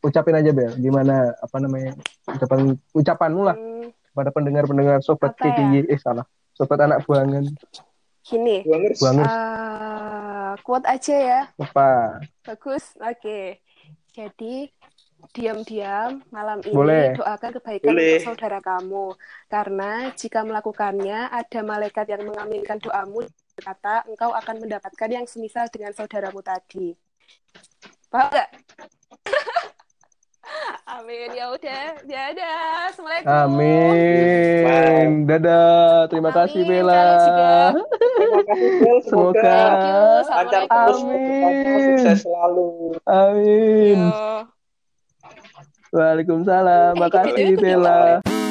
Ucapin aja Bel, gimana apa namanya? Ucapan ucapanmu lah hmm. pada pendengar-pendengar sobat KKY. Ya? Eh salah. Sobat anak buangan. Gini. Buangers. Uh, quote aja ya. Apa? Bagus. Oke. Okay. Jadi diam-diam malam ini Boleh. doakan kebaikan Boleh. untuk saudara kamu. Karena jika melakukannya ada malaikat yang mengaminkan doamu berkata engkau akan mendapatkan yang semisal dengan saudaramu tadi. Paham gak? Amin. Ya udah dadah. Assalamualaikum. Amin. Dadah. Terima Amin. kasih Bella. Terima kasih Bel semoga. Lancar terus. Sukses selalu. Amin. Yo. Waalaikumsalam. Eh, Makasih Bella.